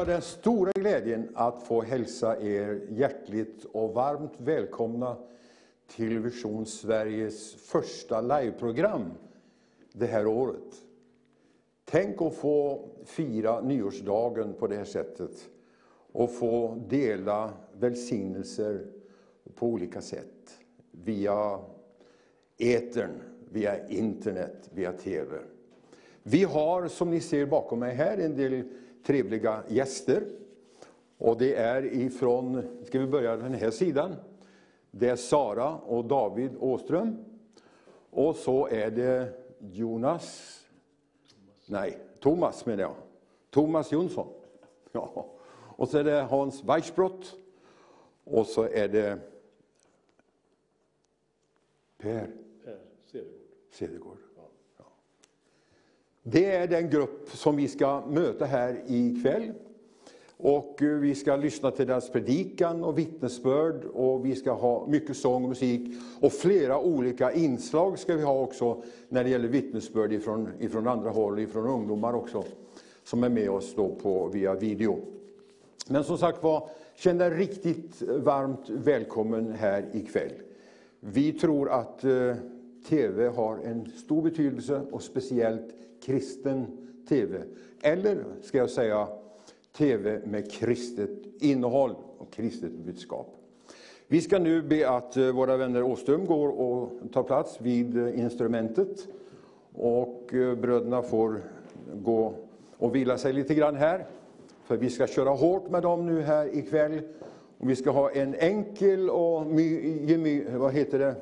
jag den stora glädjen att få hälsa er hjärtligt och varmt välkomna till Vision Sveriges första liveprogram det här året. Tänk att få fira nyårsdagen på det här sättet och få dela välsignelser på olika sätt. Via etern, via internet, via TV. Vi har, som ni ser bakom mig här, en del trevliga gäster. Och det är ifrån, ska vi börja den här sidan, det är Sara och David Åström. Och så är det Jonas, nej, Thomas menar jag. Thomas Jonsson. Ja. Och så är det Hans Weissbrott. Och så är det Per Per Cedergård. Det är den grupp som vi ska möta här ikväll. Och eh, vi ska lyssna till deras predikan och vittnesbörd och vi ska ha mycket sång och musik. Och flera olika inslag ska vi ha också när det gäller vittnesbörd ifrån, ifrån andra håll, ifrån ungdomar också, som är med oss då på, via video. Men som sagt var, känn dig riktigt varmt välkommen här ikväll. Vi tror att eh, TV har en stor betydelse och speciellt kristen TV. Eller ska jag säga TV med kristet innehåll och kristet budskap. Vi ska nu be att eh, våra vänner Åström går och tar plats vid eh, instrumentet. Och eh, bröderna får gå och vila sig lite grann här. För vi ska köra hårt med dem nu här ikväll. Och vi ska ha en enkel och my, vad heter det?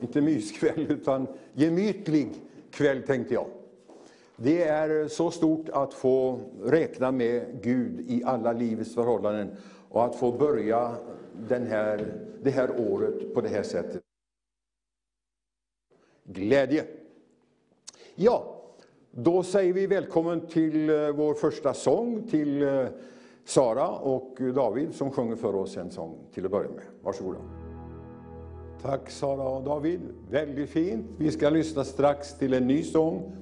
Inte myskväll, utan gemytlig kväll tänkte jag. Det är så stort att få räkna med Gud i alla livets förhållanden och att få börja den här, det här året på det här sättet. Glädje. Ja, då säger vi välkommen till eh, vår första sång, till eh, Sara och David som sjunger för oss en sång till att börja med. Varsågoda. Tack Sara och David, väldigt fint. Vi ska lyssna strax till en ny sång.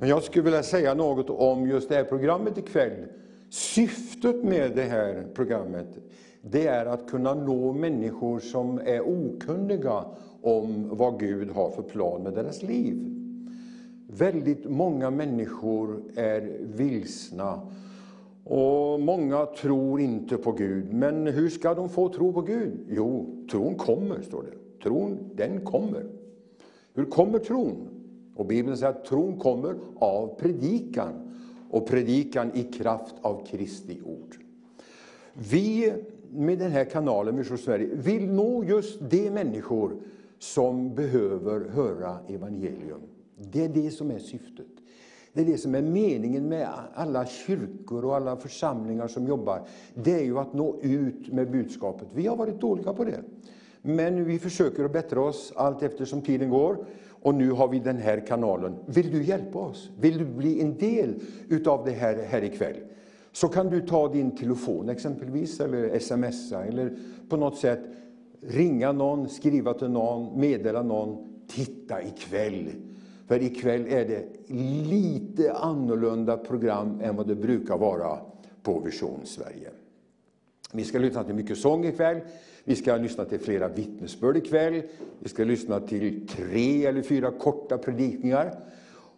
Men jag skulle vilja säga något om just det här programmet ikväll. Syftet med det här programmet, det är att kunna nå människor som är okunniga om vad Gud har för plan med deras liv. Väldigt många människor är vilsna och många tror inte på Gud. Men hur ska de få tro på Gud? Jo, tron kommer, står det. Tron, den kommer. Hur kommer tron? Och Bibeln säger att tron kommer av predikan och predikan i kraft av Kristi ord. Vi med den här kanalen Mission Sverige vill nå just de människor som behöver höra evangelium. Det är det som är syftet. Det är det som är meningen med alla kyrkor och alla församlingar som jobbar. Det är ju att nå ut med budskapet. Vi har varit dåliga på det. Men vi försöker att bättra oss allt eftersom tiden går. Och nu har vi den här kanalen. Vill du hjälpa oss? Vill du bli en del utav det här, här ikväll? Så kan du ta din telefon exempelvis, eller smsa, eller på något sätt ringa någon, skriva till någon, meddela någon. Titta ikväll! För ikväll är det lite annorlunda program än vad det brukar vara på Vision Sverige. Vi ska lyssna till mycket sång ikväll. Vi ska lyssna till flera vittnesbörd ikväll. Vi ska lyssna till tre eller fyra korta predikningar.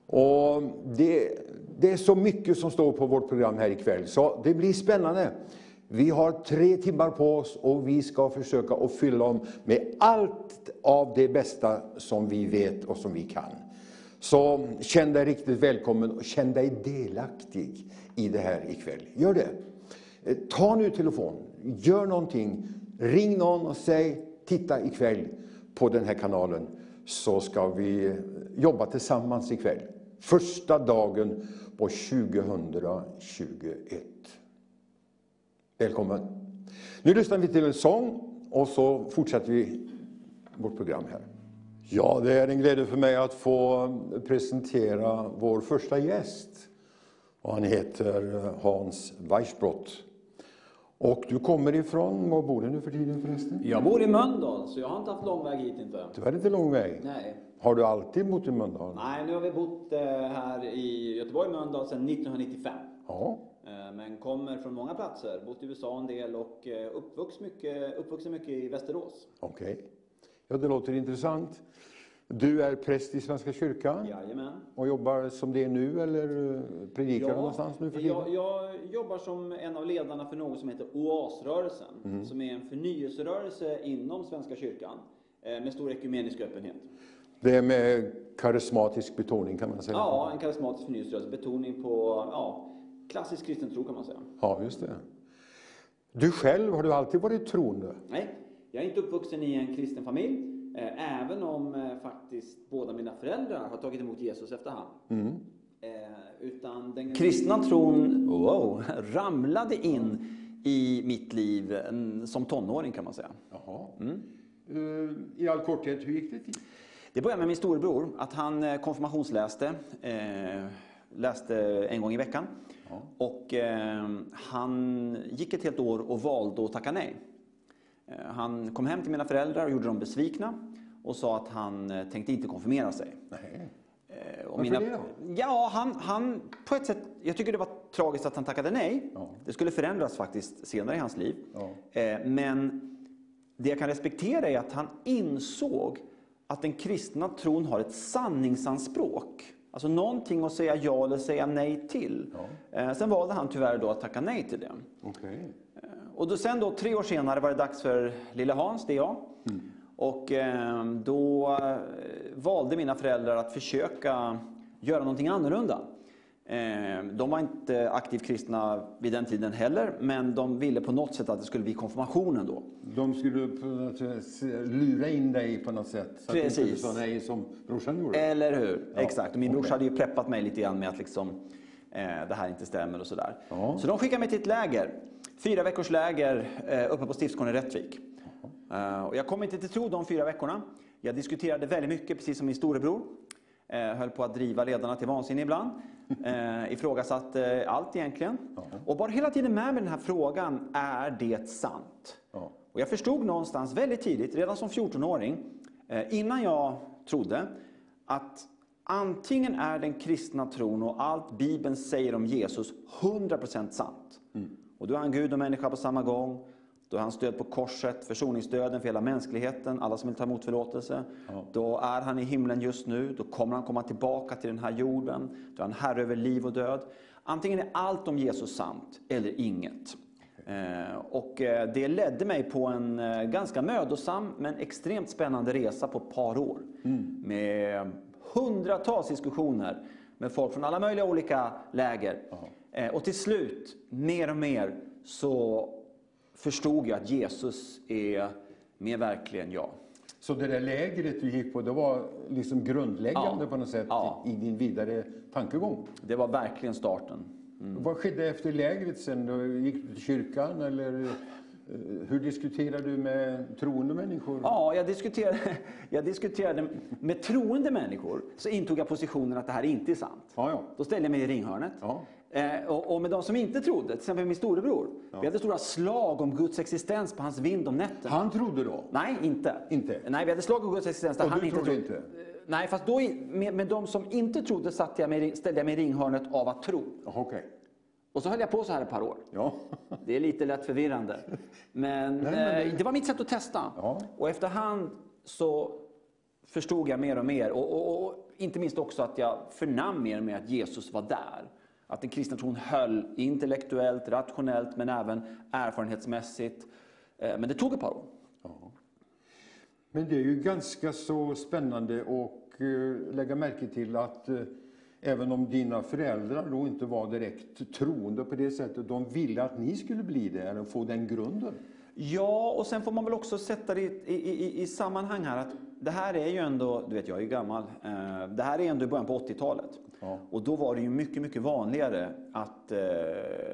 Och det, det är så mycket som står på vårt program här ikväll, så det blir spännande. Vi har tre timmar på oss och vi ska försöka att fylla dem med allt av det bästa som vi vet och som vi kan. Så känn dig riktigt välkommen och känn dig delaktig i det här ikväll. Gör det. Eh, ta nu telefon, gör någonting Ring någon och säg, titta ikväll på den här kanalen så ska vi eh, jobba tillsammans ikväll. Första dagen på 2021. Välkommen! Nu lyssnar vi till en sång och så fortsätter vi vårt program här. Ja, det är en glädje för mig att få presentera vår första gäst. Och han heter eh, Hans Weissbrott. Och du kommer ifrån, var bor du nu för tiden förresten? Jag bor i Mölndal, så jag har inte haft lång väg hit inte. Du har inte lång väg? Nej. Har du alltid bott i Mölndal? Nej, nu har vi bott eh, här i Göteborg, Mölndal, sedan 1995. Ja. Eh, Men kommer från många platser, bott i USA en del och eh, uppvuxen mycket, uppvuxen mycket i Västerås. Okej. Ja, det låter intressant. Du är präst i Svenska kyrkan Jajamän. och jobbar som det är nu eller eh, predikar du Ja, någonstans nu för tiden? jag, jag jobbar som en av ledarna för något som heter Oasrörelsen, Mm. som är en förnyelserörelse inom Svenska kyrkan eh, med stor ekumenisk öppenhet. Det är med karismatisk betoning kan man säga. Ja, en karismatisk förnyelserörelse, betoning på ja, klassisk kristen tro kan man säga. Ja, just det. Du själv, har du alltid varit troende? Nej, jag är inte uppvuxen i en kristen familj, även om eh, faktiskt båda mina föräldrar har tagit emot Jesus efterhand. Eh, utan den kristna tron wow, ramlade in i mitt liv mm, som tonåring kan man säga. Jaha. Eh, I all korthet, hur gick det till? Det började med min storebror, att han eh, konfirmationsläste, eh, läste en gång i veckan. Och eh, han gick ett helt år och valde att tacka nej. Eh, han kom hem till mina föräldrar och gjorde dem besvikna och sa att han eh, tänkte inte konfirmera sig. Nej. Eh, och Varför det då? Ja, han, han på ett sätt, jag tycker det var tragiskt att han tackade nej. Ja. Det skulle förändras faktiskt senare i hans liv. Ja. Men det jag kan respektera är att han insåg att den kristna tron har ett sanningsanspråk. Alltså någonting att säga ja eller säga nej till. Eh, sen valde han tyvärr då att tacka nej till det. Okej. Och då, sen då, tre år senare var det dags för lille Hans, det är jag. Och eh, då eh, valde mina föräldrar att försöka göra någonting annorlunda. Eh, de var inte aktivt kristna vid den tiden heller, men de ville på något sätt att det skulle bli konfirmationen då. De skulle lura in dig på något sätt. Så att du inte Precis. sa nej som brorsan gjorde. Eller hur? Ja, Exakt. Och min brorsa hade ju preppat mig lite grann med att liksom, det här inte stämmer och sådär. Ja. Så de skickade mig till ett läger. Fyra veckors läger eh, uppe på Stiftsgården i Rättvik. Eh, och jag kom inte till tro de fyra veckorna. Jag diskuterade väldigt mycket, precis som min storebror. Eh, höll på att driva ledarna till vansinne ibland. Eh, ifrågasatte allt egentligen. Och var hela tiden med med den här frågan, är det sant? Ja. Och jag förstod någonstans väldigt tidigt, redan som 14-åring, eh, innan jag trodde, att antingen är den kristna tron och allt Bibeln säger om Jesus 100% sant. Och då är han Gud och människa på samma gång. Då är han stöd på korset, försoningsdöden för hela mänskligheten, alla som vill ta emot förlåtelse. Då är han i himlen just nu, då kommer han komma tillbaka till den här jorden. Då är han herre över liv och död. Antingen är allt om Jesus sant, eller inget. Eh, Och eh, det ledde mig på en eh, ganska mödosam men extremt spännande resa på ett par år. Med hundratals diskussioner med folk från alla möjliga olika läger. Eh, Och till slut, mer och mer, så förstod jag att Jesus är mer verklig än jag. Så det där lägret du gick på, det var liksom grundläggande Ja. på något sätt Ja. i din vidare tankegång? Det var verkligen starten. Vad skedde efter lägret sen? Då Gick du till kyrkan eller hur diskuterade du med troende människor? Ja, jag diskuterade, jag diskuterade med troende människor, så intog jag positionen att det här inte är sant. Ja, ja. Då ställde jag mig i ringhörnet. Ja. Eh, och, och med de som inte trodde, till exempel min storebror. Vi hade stora slag om Guds existens på hans vind om nätterna. Han trodde då? Nej, inte. Inte? Nej, vi hade slag om Guds existens där Och han du inte trodde inte? Eh, Nej, fast då med, med de som inte trodde satte jag mig, ställde jag mig i ringhörnet av att tro. Okej. Och så höll jag på så här ett par år. Ja. Det är lite lätt förvirrande. Men, Nej, men eh, det var mitt sätt att testa. Ja. Och efterhand så förstod jag mer och mer. Och, och, och inte minst också att jag förnam mer och mer att Jesus var där. Att den kristna tron höll intellektuellt, rationellt men även erfarenhetsmässigt. Eh, Men det tog ett par år. Men det är ju ganska så spännande att eh, lägga märke till att eh, även om dina föräldrar då inte var direkt troende på det sättet, de ville att ni skulle bli det, eller få den grunden. Ja, och sen får man väl också sätta det i, i, i, sammanhang här att det här är ju ändå, du vet jag är ju gammal, eh, det här är ändå i början på 80-talet. Ja. Och då var det ju mycket, mycket vanligare att eh,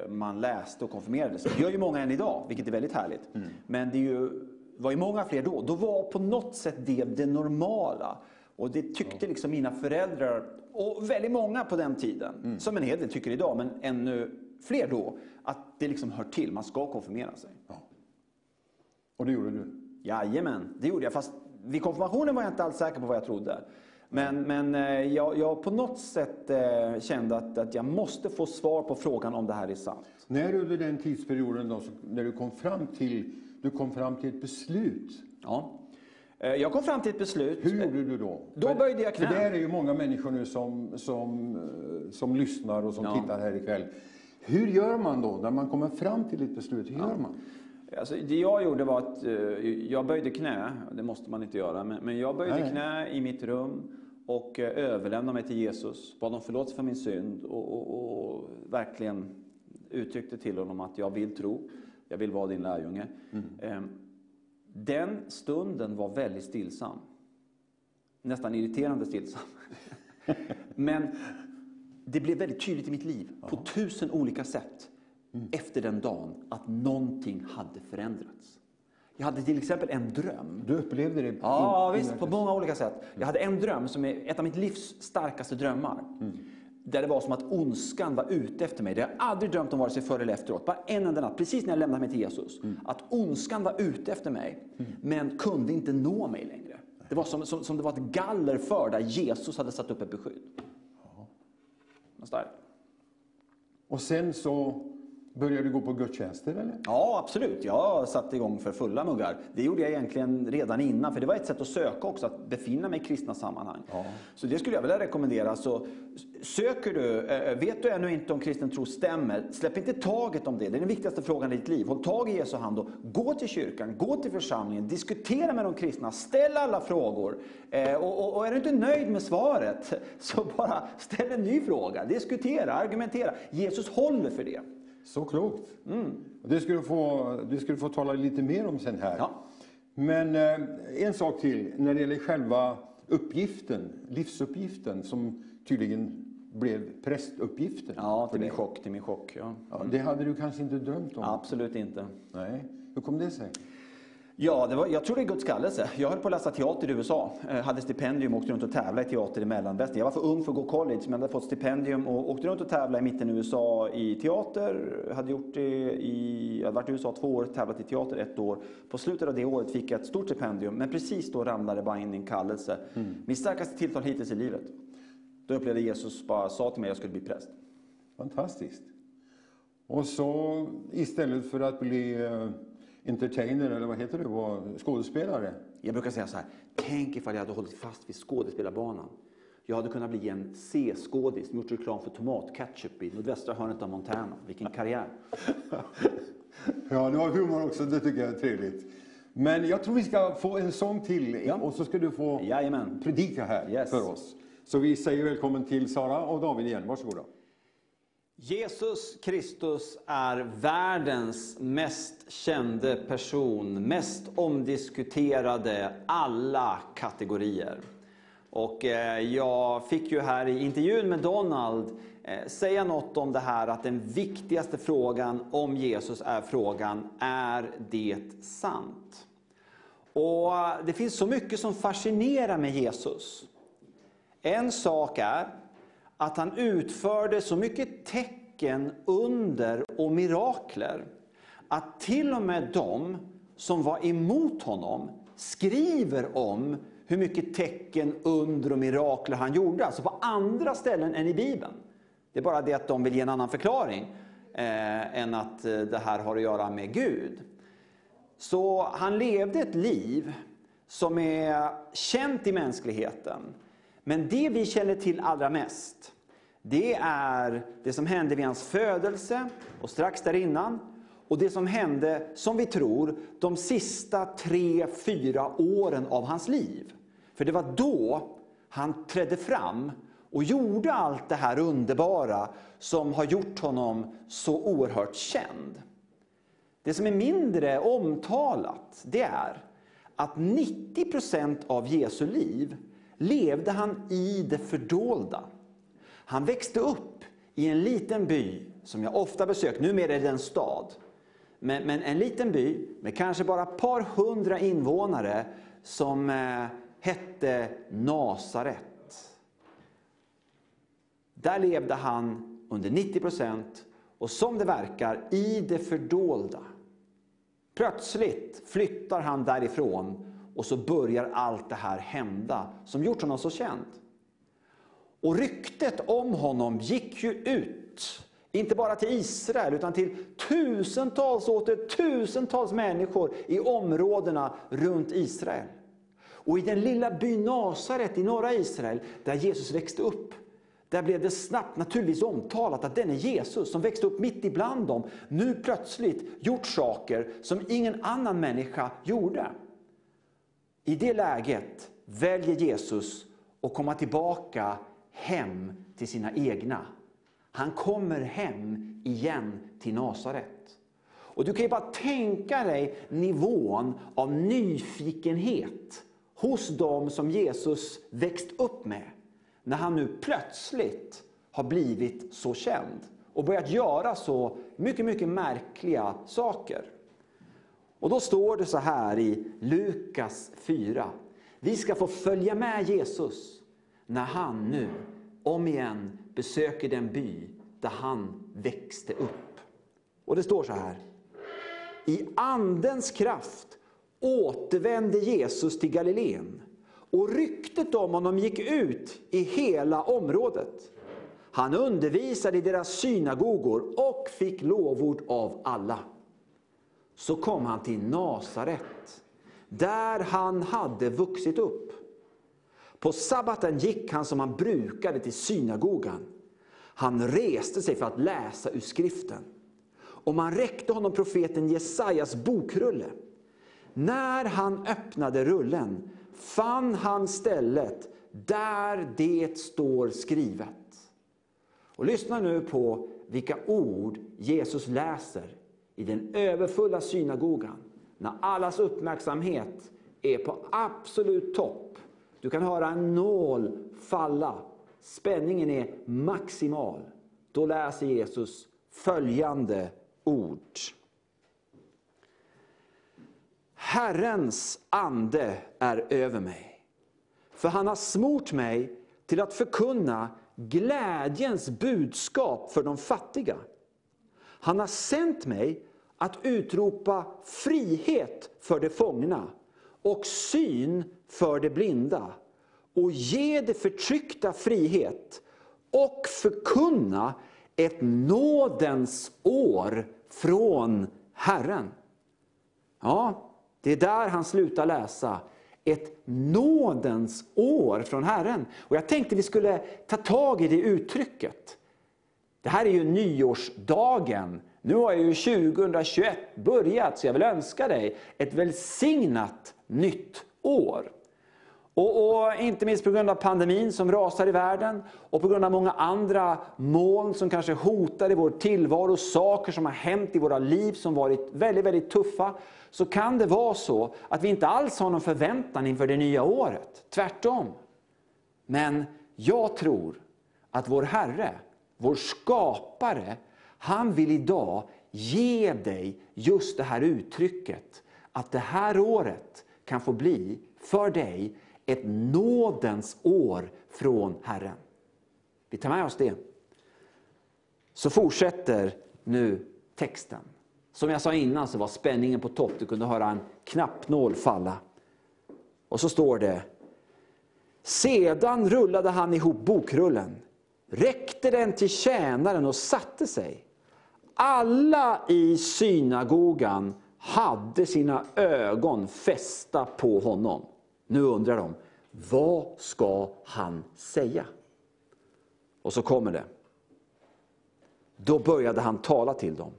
man läste och konfirmerade sig. Det gör ju många än idag, vilket är väldigt härligt. Men det är ju, var ju många fler då. Då var på något sätt det det normala. Och det tyckte liksom mina föräldrar, och väldigt många på den tiden, som en hel del tycker idag, men ännu fler då, att det liksom hör till, man ska konfirmera sig. Och det gjorde du? Jajamän, det gjorde jag. Fast vid konfirmationen var jag inte alls säker på vad jag trodde. Men, men eh, jag, jag på något sätt eh, kände att, att jag måste få svar på frågan om det här är sant. När under den tidsperioden då, när du kom fram till, du kom fram till ett beslut, Ja. Eh, Jag kom fram till ett beslut. hur gjorde du då? Då För- böjde jag knä. För det är ju många människor nu som, som, eh, som lyssnar och som Ja. tittar här ikväll. Hur gör man då när man kommer fram till ett beslut? Hur gör man? Alltså, det jag gjorde var att eh, jag böjde knä, det måste man inte göra, men, men jag böjde Nej. knä i mitt rum och överlämnade mig till Jesus, bad om förlåtelse för min synd och, och, och verkligen uttryckte till honom att jag vill tro, jag vill vara din lärjunge. Eh, Den stunden var väldigt stillsam. Nästan irriterande stillsam. Men det blev väldigt tydligt i mitt liv på tusen olika sätt efter den dagen att någonting hade förändrats. Jag hade till exempel en dröm. Du upplevde det? Ja, visst, på många olika sätt. Jag hade en dröm som är ett av mitt livs starkaste drömmar. Där det var som att ondskan var ute efter mig. Det har jag aldrig drömt om vare sig före eller efteråt. Bara en enda natt, precis när jag lämnade mig till Jesus. Att ondskan var ute efter mig, men kunde inte nå mig längre. Det var som, som, som det var ett galler för där Jesus hade satt upp ett beskydd. Starkt. Och sen så började du gå på gudstjänster eller? Ja, absolut. Jag satte igång för fulla muggar. Det gjorde jag egentligen redan innan, för det var ett sätt att söka också, att befinna mig i kristna sammanhang. Så det skulle jag vilja rekommendera. Så söker du, eh, vet du ännu inte om kristen tro stämmer, släpp inte taget om det. Det är den viktigaste frågan i ditt liv. Håll tag i Jesu hand och gå till kyrkan, gå till församlingen, diskutera med de kristna, ställ alla frågor. Eh, Och, och, och är du inte nöjd med svaret, så bara ställ en ny fråga. Diskutera, argumentera. Jesus håller för det. Så klokt. Och Det, ska du få, det ska du få tala lite mer om sen här. Ja. Men eh, en sak till när det gäller själva uppgiften, livsuppgiften som tydligen blev prästuppgiften. Ja, till min chock, till min chock. Ja. Ja, det hade du kanske inte drömt om? Absolut inte. Nej. Hur kom det sig? Ja, det var, jag tror det är Guds kallelse. Jag höll på att läsa teater i USA. Eh, hade stipendium och åkte runt och tävlade i teater i mellanvästern. Jag var för ung för att gå college, men hade fått stipendium och åkte runt och tävlade i mitten i USA i teater. Hade gjort det i, jag hade varit i USA två år, tävlat i teater ett år. På slutet av det året fick jag ett stort stipendium, men precis då ramlade bara in en kallelse. Min starkaste tilltal hittills i livet. Då upplevde Jesus bara sa till mig att jag skulle bli präst. Fantastiskt. Och så istället för att bli eh, entertainer, eller vad heter var skådespelare. Jag brukar säga så här, tänk ifall jag hade hållit fast vid skådespelarbanan. Jag hade kunnat bli en C-skådis som gjort reklam för tomatketchup i nordvästra hörnet av Montana. Vilken karriär! Ja, du har humor också, det tycker jag är trevligt. Men jag tror vi ska få en sång till Ja. och så ska du få Jajamän. predika här Yes. för oss. Så vi säger välkommen till Sara och David igen. Varsågoda. Jesus Kristus är världens mest kände person, mest omdiskuterade alla kategorier. Och eh, jag fick ju här i intervjun med Donald eh, säga något om det här att den viktigaste frågan om Jesus är frågan, är det sant? Och det finns så mycket som fascinerar med Jesus. En sak är att han utförde så mycket tecken, under och mirakler att till och med de som var emot honom skriver om hur mycket tecken, under och mirakler han gjorde. Alltså på andra ställen än i Bibeln. Det är bara det att de vill ge en annan förklaring eh, än att eh, det här har att göra med Gud. Så han levde ett liv som är känt i mänskligheten. Men det vi känner till allra mest, det är det som hände vid hans födelse och strax därinnan. Och det som hände, som vi tror, de sista tre, fyra åren av hans liv. För det var då han trädde fram och gjorde allt det här underbara som har gjort honom så oerhört känd. Det som är mindre omtalat, det är att 90 procent av Jesu liv levde han i det fördolda. Han växte upp i en liten by som jag ofta besökt, numera är det en stad. Men, men en liten by med kanske bara ett par hundra invånare som eh, hette Nasaret. Där levde han under 90 procent och som det verkar i det fördolda. Plötsligt flyttar han därifrån och så börjar allt det här hända som gjort honom så känd. Och ryktet om honom gick ju ut. Inte bara till Israel, utan till tusentals och åter tusentals människor i områdena runt Israel. Och i den lilla byn Nasaret i norra Israel, där Jesus växte upp, där blev det snabbt naturligtvis omtalat att denne Jesus som växte upp mitt ibland dem, nu plötsligt gjort saker som ingen annan människa gjorde. I det läget väljer Jesus att komma tillbaka hem till sina egna. Han kommer hem igen till Nasaret. Och du kan ju bara tänka dig nivån av nyfikenhet hos dem som Jesus växt upp med. När han nu plötsligt har blivit så känd och börjat göra så mycket, mycket märkliga saker. Och då står det så här i Lukas 4. Vi ska få följa med Jesus när han nu om igen besöker den by där han växte upp. Och det står så här. I andens kraft återvände Jesus till Galileen och ryktet om honom gick ut i hela området. Han undervisade i deras synagogor och fick lovord av alla. Så kom han till Nasaret, där han hade vuxit upp. På sabbaten gick han som han brukade till synagogan. Han reste sig för att läsa ur skriften. Och man räckte honom profeten Jesajas bokrulle. När han öppnade rullen fann han stället där det står skrivet. Och lyssna nu på vilka ord Jesus läser i den överfulla synagogan. När allas uppmärksamhet är på absolut topp. Du kan höra en nål falla. Spänningen är maximal. Då läser Jesus följande ord. Herrens ande är över mig. För han har smort mig till att förkunna glädjens budskap för de fattiga. Han har sänt mig att utropa frihet för de fångna och syn för de blinda och ge de förtryckta frihet och förkunna ett nådens år från Herren. Ja, det är där han slutar läsa. Ett nådens år från Herren. Och Jag tänkte vi skulle ta tag i det uttrycket. Det här är ju nyårsdagen. Nu har ju 2021 börjat, så jag vill önska dig ett välsignat nytt år. Och, och, Inte minst på grund av pandemin som rasar i världen och på grund av många andra moln som kanske hotar i vår tillvaro, saker som har hänt i våra liv som varit väldigt, väldigt tuffa, så kan det vara så att vi inte alls har någon förväntan inför det nya året. Tvärtom. Men jag tror att vår Herre, vår skapare, han vill idag ge dig just det här uttrycket. Att det här året kan få bli för dig ett nådens år från Herren. Vi tar med oss det. Så fortsätter nu texten. Som jag sa innan så var spänningen på topp. Du kunde höra en knappnål falla. Och så står det. Sedan rullade han ihop bokrullen, räckte den till tjänaren och satte sig. Alla i synagogan hade sina ögon fästa på honom. Nu undrar de, vad ska han säga? Och så kommer det. Då började han tala till dem.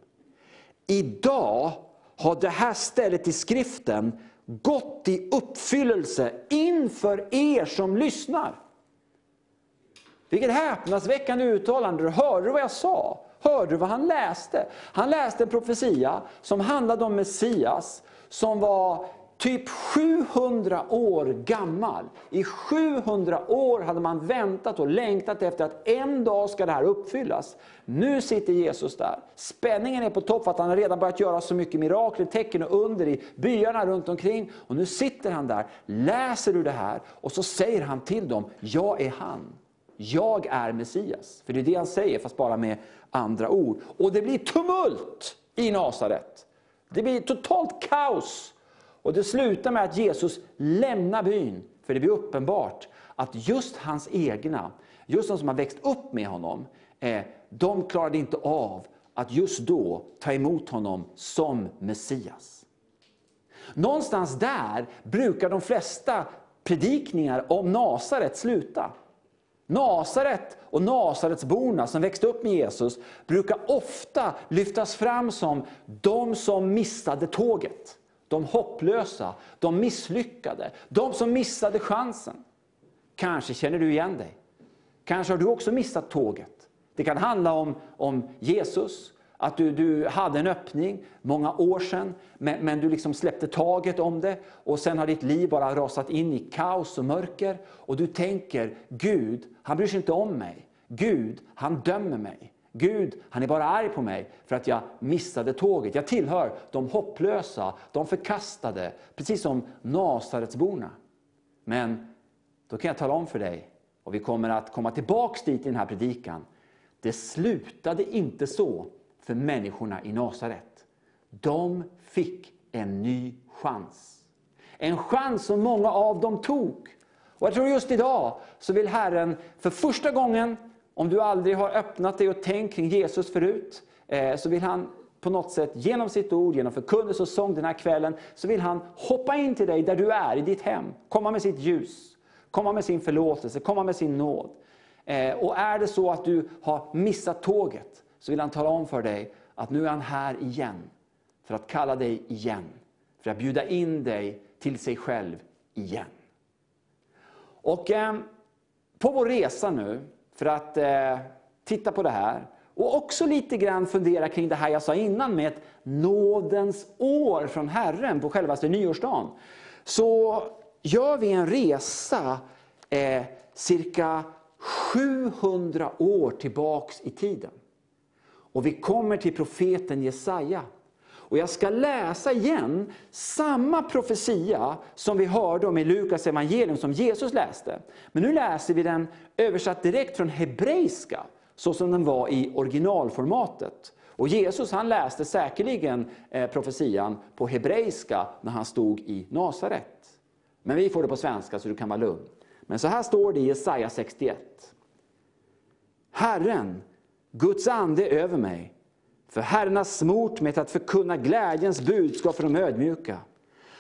Idag har det här stället i skriften gått i uppfyllelse inför er som lyssnar. Vilket häpnadsväckande uttalande. Hörde du vad jag sa? Hörde du vad han läste? Han läste en profetia som handlade om Messias som var typ 700 år gammal. I 700 år hade man väntat och längtat efter att en dag ska det här uppfyllas. Nu sitter Jesus där. Spänningen är på topp för att han har redan börjat göra så mycket mirakler, tecken och under i byarna runt omkring. Och nu sitter han där, läser du det här och så säger han till dem, jag är han. Jag är Messias. För det är det han säger, fast bara med andra ord. Och det blir tumult i Nasaret. Det blir totalt kaos och det slutar med att Jesus lämnar byn, för det blir uppenbart att just hans egna just de som har växt upp med honom, eh, de klarade inte av att just då ta emot honom som Messias. Någonstans där brukar de flesta predikningar om Nasaret sluta. Nasaret och Nasaretsborna som växte upp med Jesus brukar ofta lyftas fram som de som missade tåget. De hopplösa, de misslyckade, de som missade chansen. Kanske känner du igen dig. Kanske har du också missat tåget. Det kan handla om, om Jesus, att du, du hade en öppning många år sedan, men, men, du liksom släppte taget om det. Och sen har ditt liv bara rasat in i kaos och mörker. Och du tänker, Gud, han bryr sig inte om mig. Gud, han dömer mig. Gud, han är bara arg på mig för att jag missade tåget. Jag tillhör de hopplösa, de förkastade, precis som Nasaretsborna. Men då kan jag tala om för dig, och vi kommer att komma tillbaks dit i den här predikan. Det slutade inte så för människorna i Nasaret. De fick en ny chans. En chans som många av dem tog. Och jag tror just idag så vill Herren för första gången, om du aldrig har öppnat dig och tänkt kring Jesus förut, eh, så vill han på något sätt genom sitt ord, genom förkunnelse och sång den här kvällen, så vill han hoppa in till dig där du är, i ditt hem. Komma med sitt ljus, komma med sin förlåtelse, komma med sin nåd. Eh, och är det så att du har missat tåget, så vill han tala om för dig att nu är han här igen. För att kalla dig igen. För att bjuda in dig till sig själv igen. Och eh, på vår resa nu, för att eh, titta på det här, och också lite grann fundera kring det här jag sa innan med ett nådens år från Herren på självaste nyårsdagen. Så gör vi en resa eh, cirka 700 år tillbaks i tiden. Och vi kommer till profeten Jesaja. Och jag ska läsa igen samma profetia som vi hörde om i Lukas evangelium som Jesus läste. Men nu läser vi den översatt direkt från hebreiska, så som den var i originalformatet. Och Jesus han läste säkerligen eh, profetian på hebreiska när han stod i Nasaret. Men vi får det på svenska så du kan vara lugn. Men så här står det i Jesaja 61. Herren Guds ande är över mig. För Herren har smort mig till att förkunna glädjens budskap för de ödmjuka.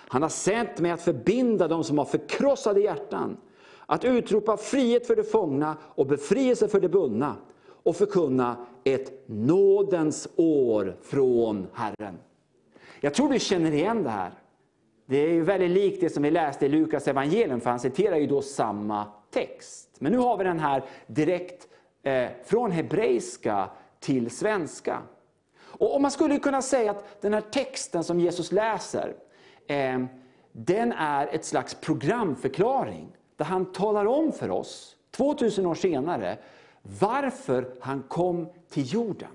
Han har sänt mig att förbinda dem som har förkrossade hjärtan, att utropa frihet för de fångna och befrielse för de bundna och förkunna ett nådens år från Herren. Jag tror du känner igen det här. Det är ju väldigt likt det som vi läste i Lukas evangelium, för han citerar ju då samma text. Men nu har vi den här direkt eh, från hebreiska till svenska. Och, man skulle kunna säga att den här texten som Jesus läser, eh, den är ett slags programförklaring. Där han talar om för oss, 2000 år senare, varför han kom till jorden.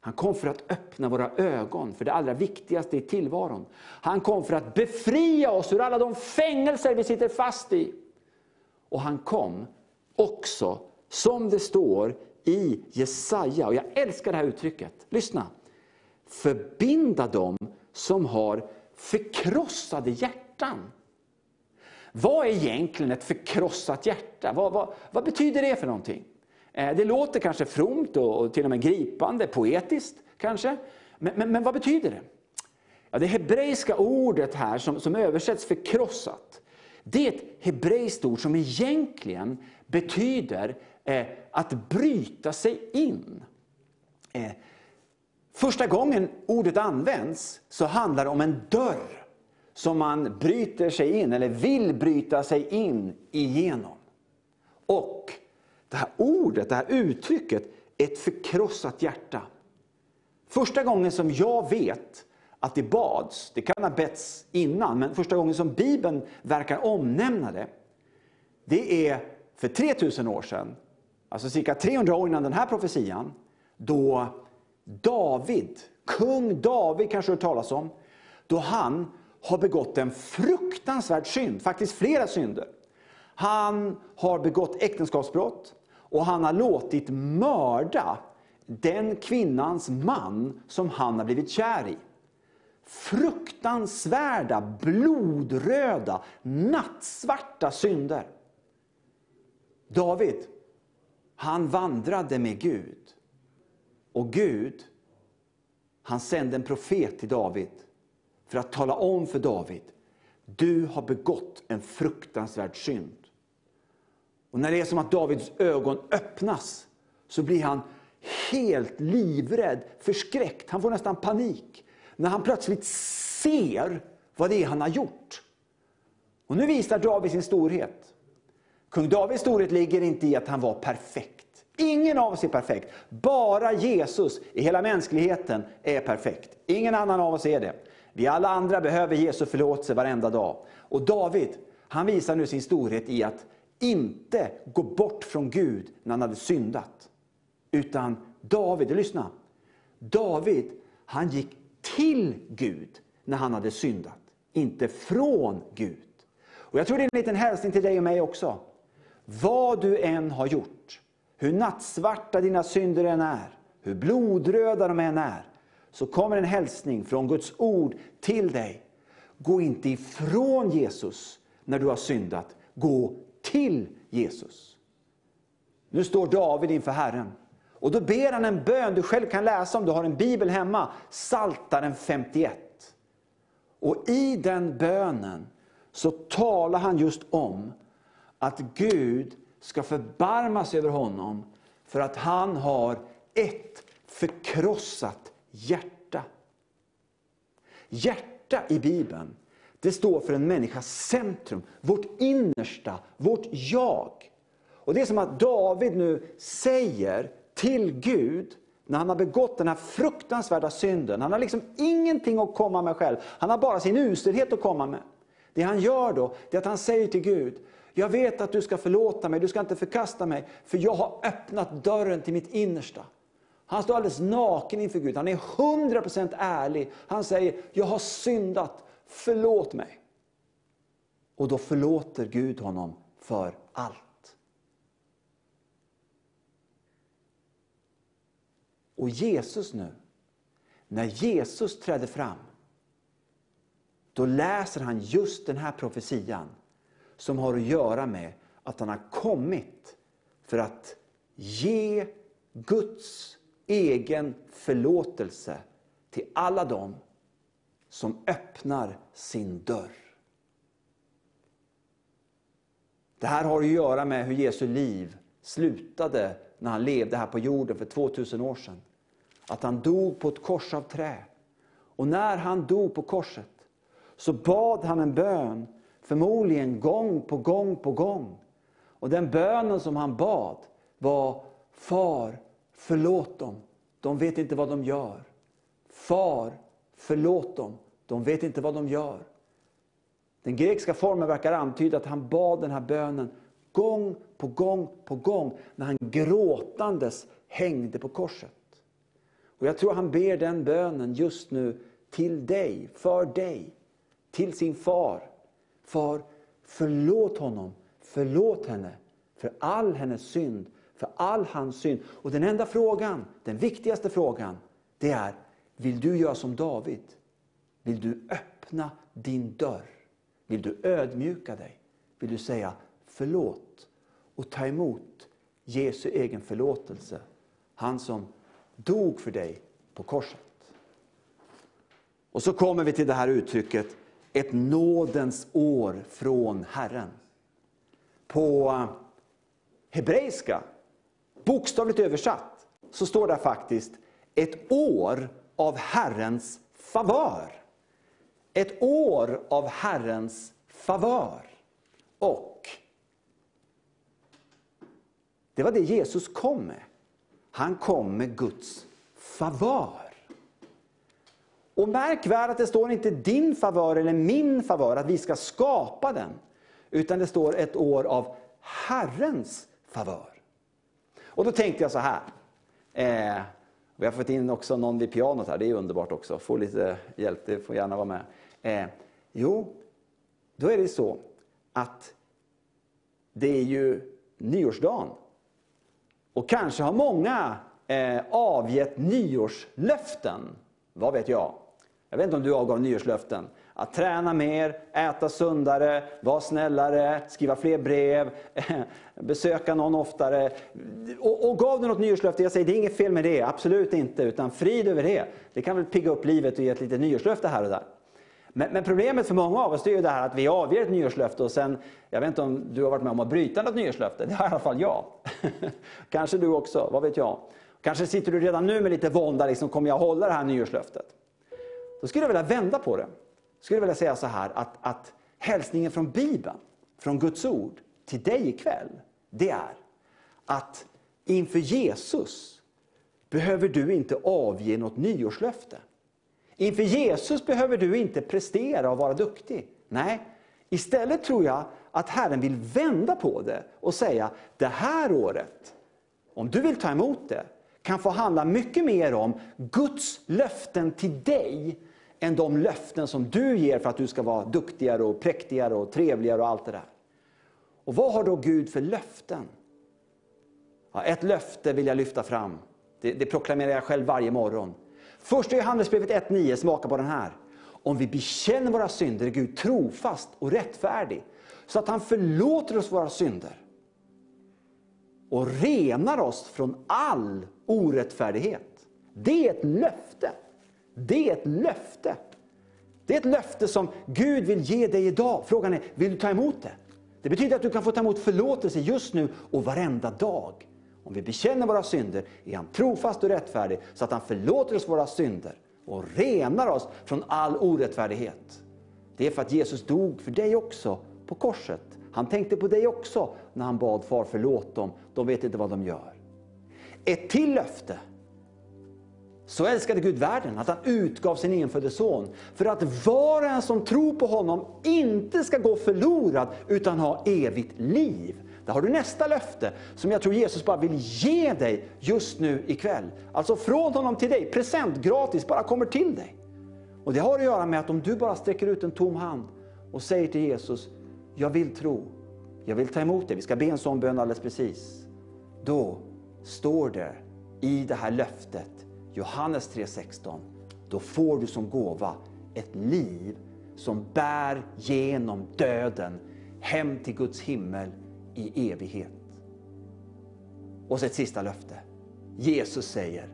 Han kom för att öppna våra ögon för det allra viktigaste i tillvaron. Han kom för att befria oss ur alla de fängelser vi sitter fast i. Och han kom också som det står i Jesaja, och jag älskar det här uttrycket. Lyssna. Förbinda dem som har förkrossade hjärtan. Vad är egentligen ett förkrossat hjärta? Vad, vad, vad betyder det för någonting? Eh, det låter kanske fromt och till och med gripande, poetiskt kanske. Men, men, men vad betyder det? Ja, det hebreiska ordet här som, som översätts förkrossat, det är ett hebreiskt ord som egentligen betyder Eh, att bryta sig in. Eh, första gången ordet används så handlar det om en dörr som man bryter sig in, eller vill bryta sig in igenom. Och det här ordet, det här uttrycket, ett förkrossat hjärta. Första gången som jag vet att det bads, det kan ha betts innan, men första gången som Bibeln verkar omnämna det, det är för 3000 år sedan alltså cirka 300 år innan den här profetian, då David, kung David kanske du talas om, då han har begått en fruktansvärd synd, faktiskt flera synder. Han har begått äktenskapsbrott och han har låtit mörda den kvinnans man som han har blivit kär i. Fruktansvärda, blodröda, nattsvarta synder. David, han vandrade med Gud. Och Gud, han sände en profet till David för att tala om för David, du har begått en fruktansvärd synd. Och när det är som att Davids ögon öppnas, så blir han helt livrädd, förskräckt. Han får nästan panik. När han plötsligt ser vad det är han har gjort. Och nu visar David sin storhet. Kung Davids storhet ligger inte i att han var perfekt. Ingen av oss är perfekt. Bara Jesus i hela mänskligheten är perfekt. Ingen annan av oss är det. Vi alla andra behöver Jesu förlåtelse varenda dag. Och David, han visar nu sin storhet i att inte gå bort från Gud när han hade syndat. Utan David, lyssna. David, han gick till Gud när han hade syndat. Inte från Gud. Och Jag tror det är en liten hälsning till dig och mig också. Vad du än har gjort, hur nattsvarta dina synder än är, hur blodröda de än är, så kommer en hälsning från Guds ord till dig. Gå inte ifrån Jesus när du har syndat. Gå till Jesus. Nu står David inför Herren. Och då ber han en bön du själv kan läsa om du har en bibel hemma. Saltaren 51. Och i den bönen så talar han just om att Gud ska förbarmas över honom för att han har ett förkrossat hjärta. Hjärta i Bibeln, det står för en människas centrum, vårt innersta, vårt jag. Och Det är som att David nu säger till Gud, när han har begått den här fruktansvärda synden, han har liksom ingenting att komma med själv, han har bara sin uselhet att komma med. Det han gör då, det är att han säger till Gud, jag vet att du ska förlåta mig, du ska inte förkasta mig, för jag har öppnat dörren till mitt innersta. Han står alldeles naken inför Gud, han är 100% ärlig. Han säger, jag har syndat, förlåt mig. Och då förlåter Gud honom för allt. Och Jesus nu, när Jesus trädde fram, då läser han just den här profetian som har att göra med att han har kommit för att ge Guds egen förlåtelse till alla dem som öppnar sin dörr. Det här har att göra med hur Jesu liv slutade när han levde här på jorden för 2000 år sedan. Att han dog på ett kors av trä. Och när han dog på korset så bad han en bön, förmodligen gång på gång på gång. Och den bönen som han bad var Far, förlåt dem. De vet inte vad de gör. Far, förlåt dem. De vet inte vad de gör. Den grekiska formen verkar antyda att han bad den här bönen gång på gång på gång när han gråtandes hängde på korset. Och Jag tror han ber den bönen just nu till dig, för dig, till sin far. Far, förlåt honom, förlåt henne för all hennes synd, för all hans synd. Och den enda frågan, den viktigaste frågan, det är, vill du göra som David? Vill du öppna din dörr? Vill du ödmjuka dig? Vill du säga förlåt och ta emot Jesu egen förlåtelse? Han som dog för dig på korset. Och så kommer vi till det här uttrycket, ett nådens år från Herren. På hebreiska, bokstavligt översatt, så står det faktiskt ett år av Herrens favör. Ett år av Herrens favör. Och det var det Jesus kom med. Han kom med Guds favör. Och märk väl att det står inte din favör eller min favör, att vi ska skapa den. Utan det står ett år av Herrens favör. Och då tänkte jag så här. Eh, vi har fått in också någon vid pianot här, det är underbart också. Få lite hjälp, det får gärna vara med. Eh, jo, då är det så att det är ju nyårsdagen. Och kanske har många eh, avgett nyårslöften. Vad vet jag? Jag vet inte om du avgav nyårslöften. att träna mer, äta sundare, vara snällare, skriva fler brev, besöka någon oftare. Och, och gav du något nyårslöfte, jag säger det är inget fel med det, absolut inte, utan frid över det. Det kan väl pigga upp livet och ge ett litet nyårslöfte här och där. Men, men, problemet för många av oss är ju det här att vi avger ett nyårslöfte och sen, jag vet inte om du har varit med om att bryta något nyårslöfte, det har i alla fall jag. Kanske du också, vad vet jag. Kanske sitter du redan nu med lite vånda, liksom, kommer jag hålla det här nyårslöftet? Då skulle jag vilja vända på det. Jag skulle vilja säga så här att, att hälsningen från Bibeln, från Guds ord, till dig ikväll, det är att inför Jesus behöver du inte avge något nyårslöfte. Inför Jesus behöver du inte prestera och vara duktig. Nej, istället tror jag att Herren vill vända på det och säga, det här året, om du vill ta emot det, kan få handla mycket mer om Guds löften till dig än de löften som du ger för att du ska vara duktigare och präktigare och trevligare och allt det där. Och vad har då Gud för löften? Ja, ett löfte vill jag lyfta fram. Det, det proklamerar jag själv varje morgon. Första Johannesbrevet 1.9, smaka på den här. Om vi bekänner våra synder är Gud trofast och rättfärdig, så att han förlåter oss våra synder och renar oss från all orättfärdighet. Det är ett löfte. Det är ett löfte. Det är ett löfte som Gud vill ge dig idag. Frågan är, vill du ta emot det? Det betyder att du kan få ta emot förlåtelse just nu och varenda dag. Om vi bekänner våra synder är han trofast och rättfärdig så att han förlåter oss våra synder och renar oss från all orättfärdighet. Det är för att Jesus dog för dig också på korset. Han tänkte på dig också när han bad far förlåt dem, de vet inte vad de gör. Ett till löfte. Så älskade Gud världen att han utgav sin enfödde son för att var och en som tror på honom inte ska gå förlorad utan ha evigt liv. Där har du nästa löfte som jag tror Jesus bara vill ge dig just nu ikväll. Alltså från honom till dig, present, gratis, bara kommer till dig. Och Det har att göra med att om du bara sträcker ut en tom hand och säger till Jesus, jag vill tro, jag vill ta emot dig. vi ska be en sån bön alldeles precis. Då står det i det här löftet, Johannes 3.16, då får du som gåva ett liv som bär genom döden hem till Guds himmel i evighet. Och så ett sista löfte. Jesus säger,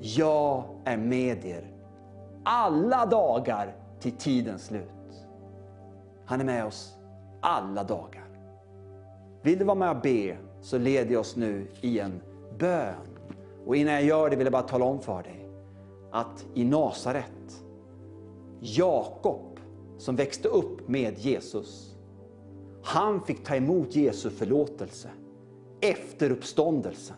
jag är med er alla dagar till tidens slut. Han är med oss alla dagar. Vill du vara med och be så leder jag oss nu i en bön. Och innan jag gör det vill jag bara tala om för dig att i Nasaret, Jakob som växte upp med Jesus, han fick ta emot Jesu förlåtelse efter uppståndelsen.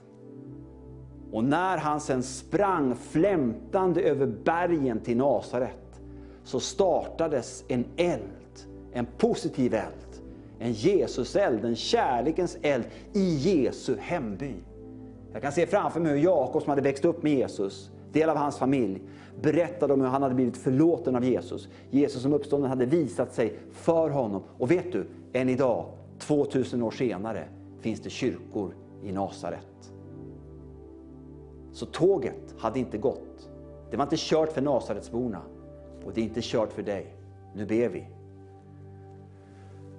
Och när han sen sprang flämtande över bergen till Nasaret så startades en eld, en positiv eld. En Jesuseld, en kärlekens eld i Jesu hemby. Jag kan se framför mig hur Jakob som hade växt upp med Jesus, del av hans familj, berättade om hur han hade blivit förlåten av Jesus. Jesus som uppstånden hade visat sig för honom. Och vet du, än idag, 2000 år senare, finns det kyrkor i Nasaret. Så tåget hade inte gått. Det var inte kört för Nasaretsborna och det är inte kört för dig. Nu ber vi.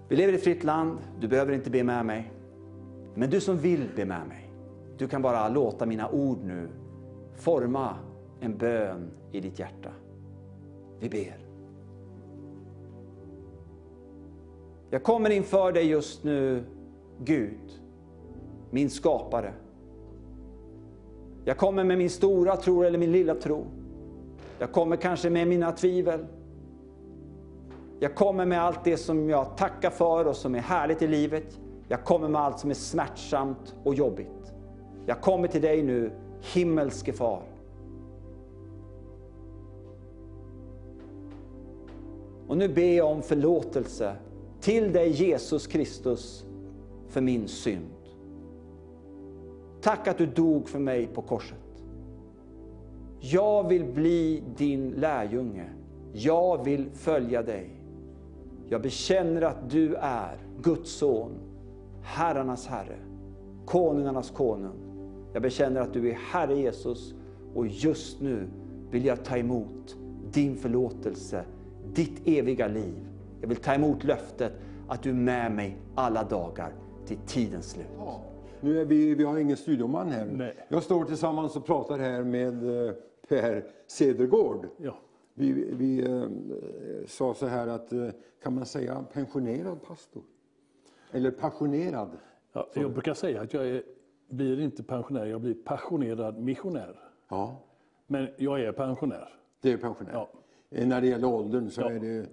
Vi lever i ett fritt land, du behöver inte be med mig. Men du som vill be med mig, du kan bara låta mina ord nu forma en bön i ditt hjärta. Vi ber. Jag kommer inför dig just nu, Gud, min skapare. Jag kommer med min stora tro eller min lilla tro. Jag kommer kanske med mina tvivel. Jag kommer med allt det som jag tackar för och som är härligt i livet. Jag kommer med allt som är smärtsamt och jobbigt. Jag kommer till dig nu, himmelske far. Och nu ber jag om förlåtelse till dig Jesus Kristus för min synd. Tack att du dog för mig på korset. Jag vill bli din lärjunge. Jag vill följa dig. Jag bekänner att du är Guds son, herrarnas Herre, konungarnas konung. Jag bekänner att du är Herre Jesus och just nu vill jag ta emot din förlåtelse, ditt eviga liv. Jag vill ta emot löftet att du är med mig alla dagar till tidens slut. Ja. Nu är vi, vi har ingen studioman här. Nej. Jag står tillsammans och pratar här med eh, Per Cedergård. Ja. Vi, vi eh, sa så här att, eh, kan man säga pensionerad pastor? Eller passionerad? Ja, jag brukar säga att jag är, blir inte pensionär, jag blir passionerad missionär. Ja, Men jag är pensionär. det är pensionär. Ja. Eh, När det gäller åldern så Ja. är det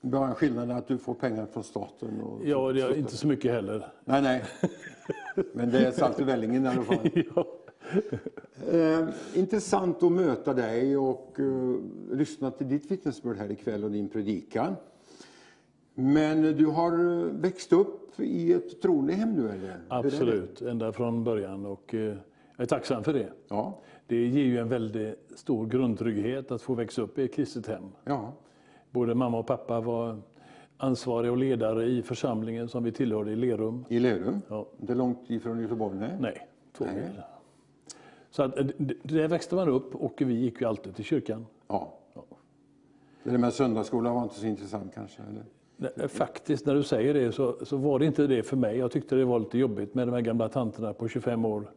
bara skillnaden att du får pengar från staten. Och Ja, det är inte så mycket heller. Nej, nej. Men det är salt i vällingen i alla fall. Ja. Eh, intressant att möta dig och eh, lyssna till ditt vittnesbörd här ikväll och din predikan. Men du har eh, växt upp i ett troende hem nu eller? Absolut, ända från början. Och eh, jag är tacksam för det. Ja, Det ger ju en väldigt stor grundtrygghet att få växa upp i ett kristet hem. ja, Både mamma och pappa var ansvariga och ledare i församlingen som vi tillhörde i Lerum. i Lerum. Ja. Inte långt ifrån Göteborg, nej. Nej, två Nej. mil. Så att, eh, där växte man upp och vi gick ju alltid till kyrkan. Ja. Det där med söndagsskolan var inte så intressant kanske? Eller? Faktiskt, när du säger det så, så var det inte det för mig. Jag tyckte det var lite jobbigt med de här gamla tanterna på 25 år.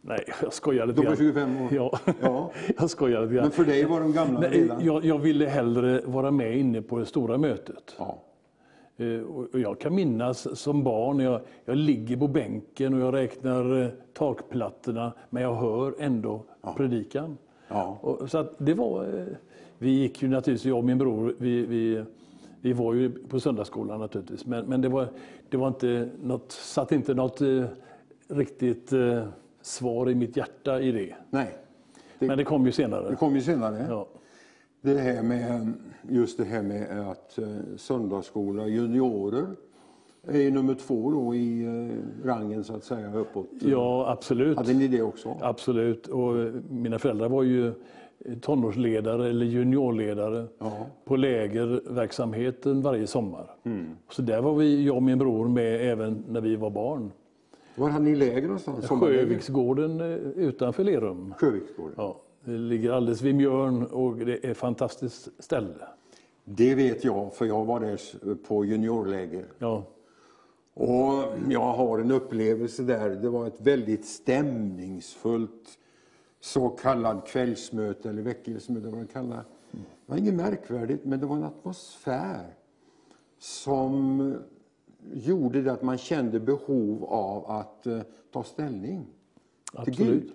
Nej, jag skojar lite De var grann. 25 år? Ja, Ja. jag skojar lite grann. Men för dig var de gamla Nej, redan? jag, jag ville hellre vara med inne på det stora mötet. Ja. Eh, och jag kan minnas som barn, jag, jag ligger på bänken och jag räknar eh, takplattorna, men jag hör ändå predikan. Ja. Och, så att det var, eh, vi gick ju naturligtvis, jag och min bror, vi, vi, vi var ju på söndagsskolan naturligtvis, men, men det, var, det var inte något, satt inte något eh, riktigt eh, svar i mitt hjärta i det. Nej, Det- Men det kom ju det senare. kom ju senare. Ja. Det här med, just det här med att eh, söndagsskola, juniorer, är nummer två då i eh, rangen så att säga uppåt. ja, absolut. Hade ni det också? Absolut. Och eh, mina föräldrar var ju tonårsledare eller juniorledare Ja. på lägerverksamheten varje sommar. Så där var vi, jag och min bror med även när vi var barn. Var hade ni läger någonstans? Sjöviksgården eh, utanför Lerum. Sjöviksgården. Ja, det ligger alldeles vid Mjörn och det är ett fantastiskt ställe. Det vet jag, för jag var där på juniorläger. Ja, Och jag har en upplevelse där. Det var ett väldigt stämningsfullt så kallad kvällsmöte eller väckelsemöte. Vad man kallar. Det var inget märkvärdigt, men det var en atmosfär som gjorde det att man kände behov av att eh, ta ställning till absolut. Gud.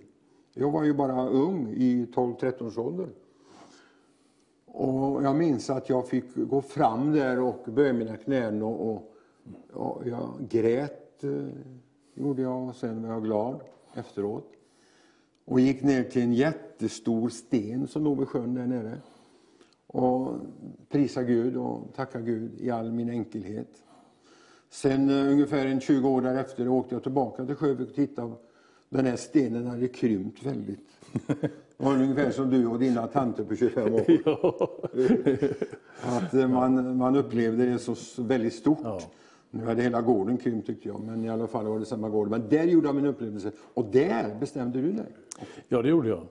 Jag var ju bara ung i 12-13 års ålder. Och jag minns att jag fick gå fram där och böja mina knän och, och, och jag grät, eh, gjorde jag, och sen var jag glad efteråt. Och gick ner till en jättestor sten som låg vid sjön där nere. Och prisa Gud och tacka Gud i all min enkelhet. Sen eh, ungefär en 20 år därefter åkte jag tillbaka till Sjövik och tittade. Den här stenen hade krympt väldigt. Var ungefär som du och dina tanter på 25 år. Att eh, man, man upplevde det så väldigt stort. Ja. Nu hade hela gården krympt tyckte jag, men i alla fall var det samma gård. Men där gjorde jag min upplevelse. Och där bestämde du dig. Ja, det gjorde jag.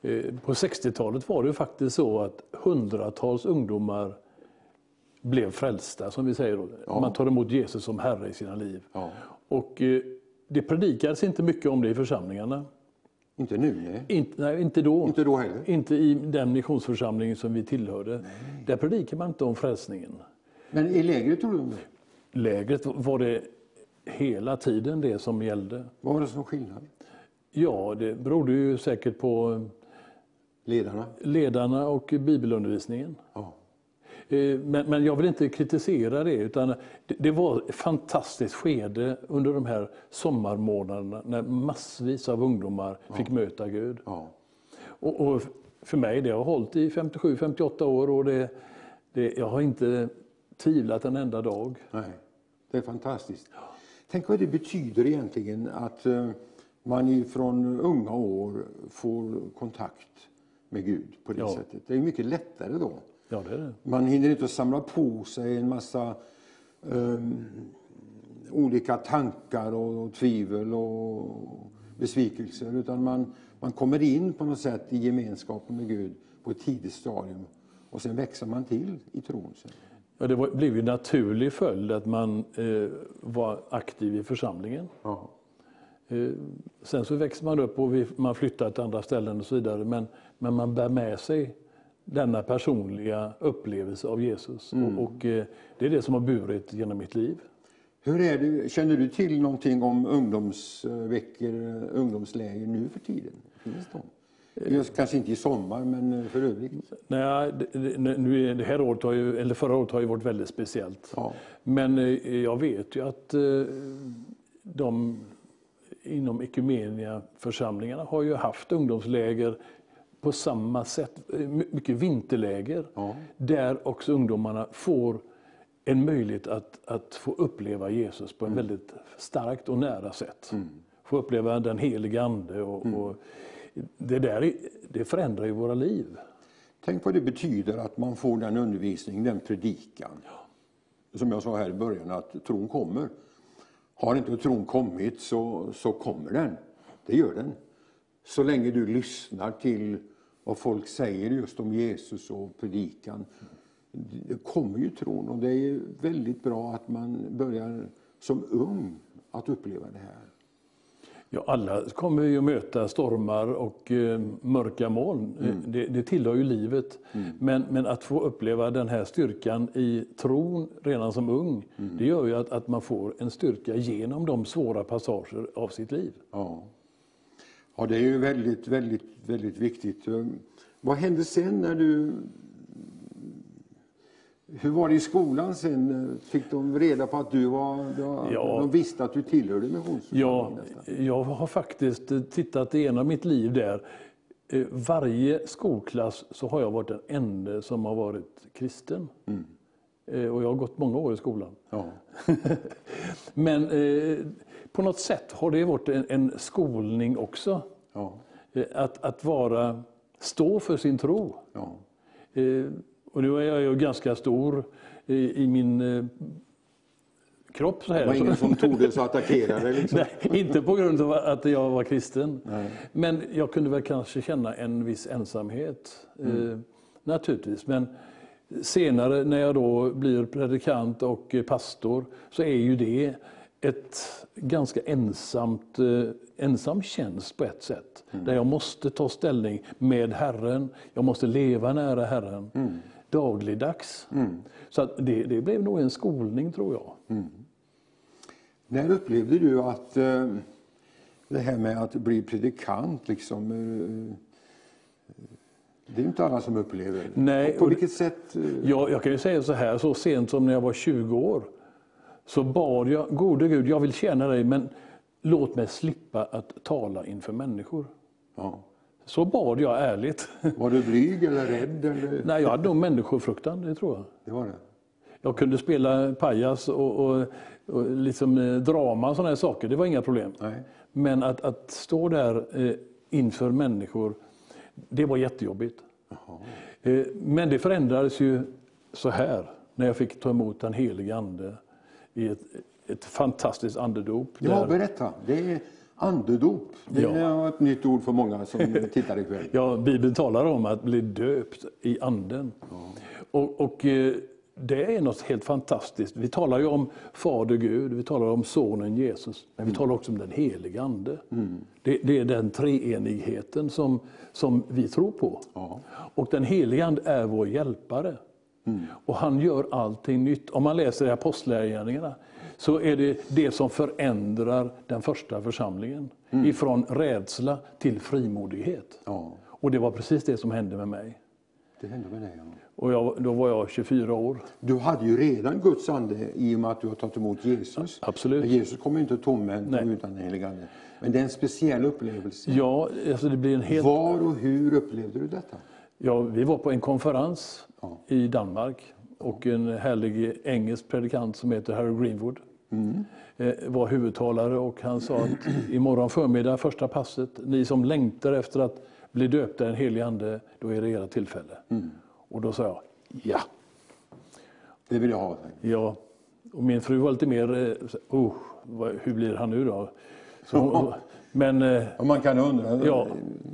Eh, På 60-talet var det faktiskt så att hundratals ungdomar blev frälsta, som vi säger. då. Man tar emot Jesus som Herre i sina liv. Ja. Och eh, det predikades inte mycket om det i församlingarna. Inte nu, nej. Inte, nej, inte då. Inte då heller. Inte i den missionsförsamling som vi tillhörde. Där predikade man inte om frälsningen. Men i lägret om det? Lägret var det hela tiden det som gällde. Vad var det som skillnad? Ja, det berodde ju säkert på Ledarna? ledarna och bibelundervisningen. Ja. Eh, Men, men jag vill inte kritisera det, utan det, det var ett fantastiskt skede under de här sommarmånaderna när massvis av ungdomar fick möta Gud. ja. Och, och för mig, det har hållit i 57-58 år och det, det, jag har inte tvivlat en enda dag. Nej, det är fantastiskt. Tänk vad det betyder egentligen att eh, man från unga år får kontakt med Gud på det Ja. sättet. Det är mycket lättare då. Ja, det är det. Man hinner inte samla på sig en massa ehm, olika tankar och, och tvivel och besvikelser utan man, man kommer in på något sätt i gemenskapen med Gud på ett tidigt stadium. Och sen växer man till i tron. Sen. Ja, det var, blev ju naturlig följd att man eh, var aktiv i församlingen. Ja. Eh, sen så växer man upp och vi, man flyttar till andra ställen och så vidare. Men, men man bär med sig denna personliga upplevelse av Jesus. Och, och eh, det är det som har burit genom mitt liv. Hur är det, känner du till någonting om ungdomsveckor, ungdomsläger nu för tiden? Finns de? Just, kanske inte i sommar, men för övrigt. Nej, nu det här året har ju, eller förra året har ju varit väldigt speciellt. Ja. Men eh, jag vet ju att eh, de inom Ekumenia-församlingarna har ju haft ungdomsläger på samma sätt, eh, my- mycket vinterläger, Ja. där också ungdomarna får en möjlighet att, att få uppleva Jesus på en väldigt starkt och nära sätt. Få uppleva den heliga Ande. Och, och det, där, är- det förändrar ju våra liv. Tänk vad det betyder att man får den undervisning, den predikan. Som jag sa här i början, att tron kommer. Har inte tron kommit så, så kommer den. Det gör den. Så länge du lyssnar till vad folk säger just om Jesus och predikan. Det kommer ju tron och det är väldigt bra att man börjar som ung att uppleva det här. Ja, alla kommer ju att möta stormar och eh, mörka moln. Eh, Det, det tillhör ju livet. Men, men att få uppleva den här styrkan i tron redan som ung, det gör ju att, att man får en styrka genom de svåra passager av sitt liv. Ja. ja, det är ju väldigt, väldigt, väldigt viktigt. Vad hände sen när du... Hur var det i skolan sen? Fick de reda på att du var... du Ja. De visste att du tillhörde missionsförsamlingen Ja, jag har faktiskt eh, tittat igenom mitt liv där. Eh, Varje skolklass så har jag varit den enda som har varit kristen. Eh, Och jag har gått många år i skolan. Ja. Men eh, på något sätt har det varit en, en skolning också. Ja. Att, att vara, stå för sin tro. Eh, och nu är jag ju ganska stor i, i min eh, kropp. Så här. Det var ingen som tog det så attackerade liksom. Nej, inte på grund av att jag var kristen. Nej. Men jag kunde väl kanske känna en viss ensamhet. Eh, naturligtvis. Men senare när jag då blir predikant och pastor så är ju det ett ganska ensamt, eh, ensam tjänst på ett sätt. Där jag måste ta ställning med Herren. Jag måste leva nära Herren dagligdags. Så att det, det blev nog en skolning tror jag. När upplevde du att eh, det här med att bli predikant liksom... eh, det är ju inte alla som upplever. Nej, på vilket sätt? eh, Ja, jag kan ju säga så här, så sent som när jag var 20 år så bad jag, gode Gud, jag vill tjäna dig men låt mig slippa att tala inför människor. Ja. Så bad jag ärligt. Var du blyg eller rädd? Eller? Nej, jag hade nog människofruktan, det tror jag. Det var det. Jag kunde spela pajas och, och, och liksom eh, drama och sådana här saker, det var inga problem. Nej. Men att, att stå där eh, inför människor, det var jättejobbigt. Eh, men det förändrades ju så här, när jag fick ta emot den helige Ande i ett, ett fantastiskt andedop. Ja, där- berätta. Det är andedop. Det Ja. är ett nytt ord för många som tittar ikväll. Ja, Bibeln talar om att bli döpt i anden. Och, och eh, det är något helt fantastiskt. Vi talar ju om Fader Gud, vi talar om Sonen Jesus, men vi talar också om den helige Ande. Det, det är den treenigheten som, som vi tror på. Ja. Och den helige Ande är vår hjälpare. Och han gör allting nytt. Om man läser i Apostlagärningarna så är det det som förändrar den första församlingen. Ifrån rädsla till frimodighet. Ja, Och det var precis det som hände med mig. det hände med dig. Ja. Och jag, då var jag 24 år. Du hade ju redan Guds ande i och med att du har tagit emot Jesus. Absolut. Men Jesus kommer ju inte tomhänt utan den helige ande. Men det är en speciell upplevelse. Ja, alltså det blir en helt... Var och hur upplevde du detta? Ja, vi var på en konferens Ja. i Danmark och en härlig engelsk predikant som heter Harry Greenwood eh, var huvudtalare och han sa att imorgon förmiddag, första passet, ni som längtar efter att bli döpta i den helige Ande, då är det era tillfälle. Och då sa jag, ja. Det vill jag ha. ja. Och min fru var lite mer, eh, oh, hur blir han nu då? Så hon, men eh, Och man kan undra, Ja.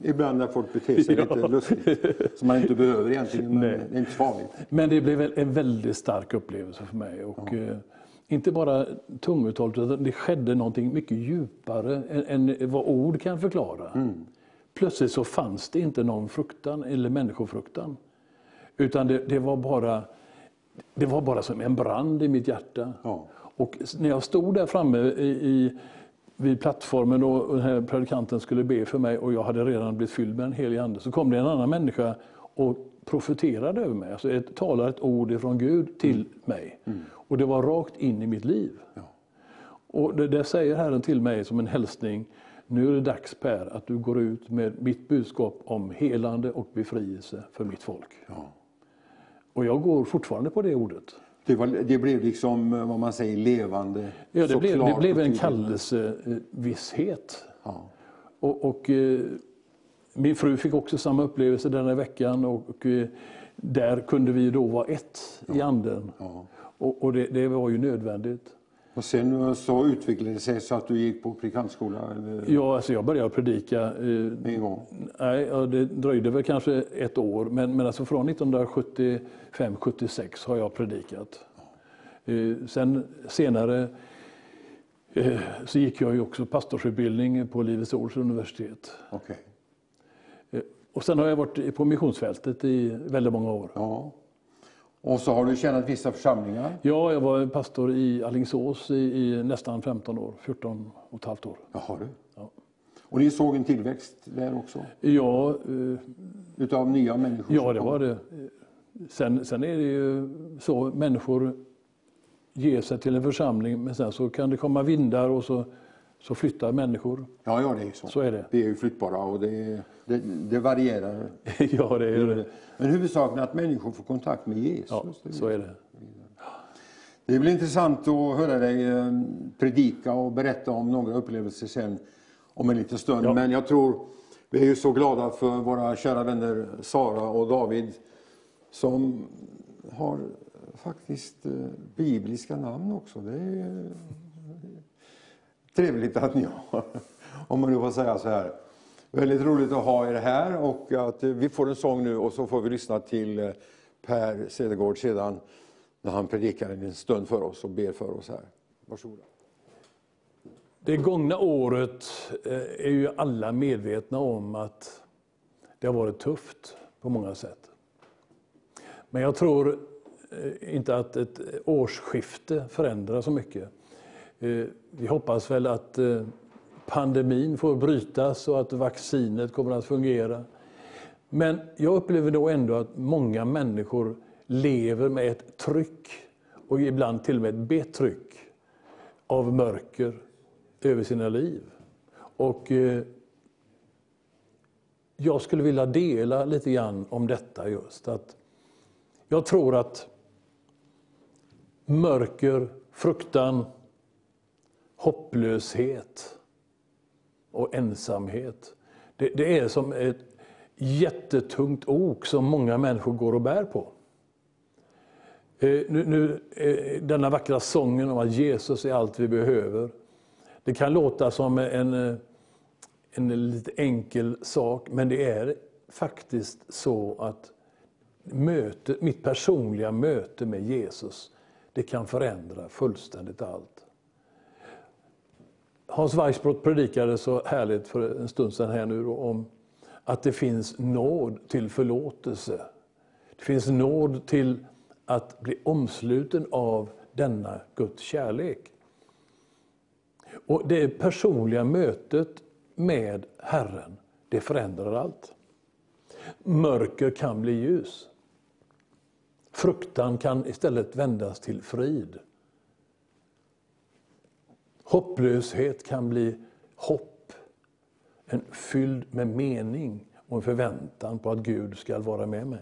ibland när folk beter sig lite lustigt. Som man inte behöver egentligen, men Nej. det är inte farligt. Men det blev en- väldigt stark upplevelse för mig. Och, eh, inte bara tungotalet, utan det skedde någonting mycket djupare än, än vad ord kan förklara. Plötsligt så fanns det inte någon fruktan eller människofruktan. Utan det, det, var bara, det var bara som en brand i mitt hjärta. Ja. Och när jag stod där framme i, i, vid plattformen och den här predikanten skulle be för mig och jag hade redan blivit fylld med en helig ande, så kom det en annan människa och profeterade över mig. Alltså ett, talade ett ord från Gud till mig. Och det var rakt in i mitt liv. Och det, det säger Herren till mig som en hälsning. Nu är det dags Per att du går ut med mitt budskap om helande och befrielse för mitt folk. Ja. Och jag går fortfarande på det ordet. Det, var, det blev liksom, eh, vad man säger, levande. Ja, det, blev, det blev en kallelsevisshet. Ja. Och, och, eh, min fru fick också samma upplevelse denna veckan och, och eh, där kunde vi då vara ett i anden. Ja. Och, och det, det var ju nödvändigt. Och sen så utvecklade det sig så att du gick på predikantskola eller, Ja, alltså jag började predika. Eh, en gång. nej, ja, det dröjde väl kanske ett år, men, men alltså från 1975-76 har jag predikat. Eh, sen senare eh, så gick jag ju också pastorsutbildning på Livets Ords universitet. Okej. Eh, Och sen har jag varit på missionsfältet i väldigt många år. Ja. Och så har du tjänat vissa församlingar. Ja, jag var pastor i Alingsås i, i nästan 15 år, 14 och ett halvt år. Jaha du. Ja. Och ni såg en tillväxt där också? Ja, eh, Utav nya människor? ja det var det. Sen, sen är det ju så, människor ger sig till en församling, men sen så kan det komma vindar och så, så flyttar människor. Ja, ja, det är så. Så är det. Vi är ju flyttbara och det, det, det varierar. ja, det är det. Men huvudsaken är att människor får kontakt med Jesus. Ja, så är det. Det blir intressant att höra dig eh, predika och berätta om några upplevelser sen om en liten stund. Ja. Men jag tror, vi är ju så glada för våra kära vänner Sara och David som har faktiskt eh, bibliska namn också. Det är trevligt att ni har, om man nu får säga så här. Väldigt roligt att ha er här och att eh, vi får en sång nu och så får vi lyssna till eh, Per Cedergård sedan när han predikar en stund för oss och ber för oss här. Varsågoda. Det gångna året eh, är ju alla medvetna om att det har varit tufft på många sätt. Men jag tror inte att ett årsskifte förändrar så mycket. Vi hoppas väl att eh, pandemin får brytas och att vaccinet kommer att fungera. Men jag upplever då ändå att många människor lever med ett tryck och ibland till och med ett betryck av mörker över sina liv. Och eh, jag skulle vilja dela lite grann om detta just. Att jag tror att mörker, fruktan, hopplöshet och ensamhet, det, det är som ett jättetungt ok som många människor går och bär på. Eh, nu, nu, eh, denna vackra sången om att Jesus är allt vi behöver. Det kan låta som en, eh, en lite enkel sak, men det är faktiskt så att möte, mitt personliga möte med Jesus, det kan förändra fullständigt allt. Hans Weissbrott predikade så härligt för en stund sedan här nu då, om att det finns nåd till förlåtelse. Det finns nåd till att bli omsluten av denna Guds kärlek. Och det personliga mötet med Herren, det förändrar allt. Mörker kan bli ljus. Fruktan kan istället vändas till frid. Hopplöshet kan bli hopp. En fylld med mening och en förväntan på att Gud ska vara med mig.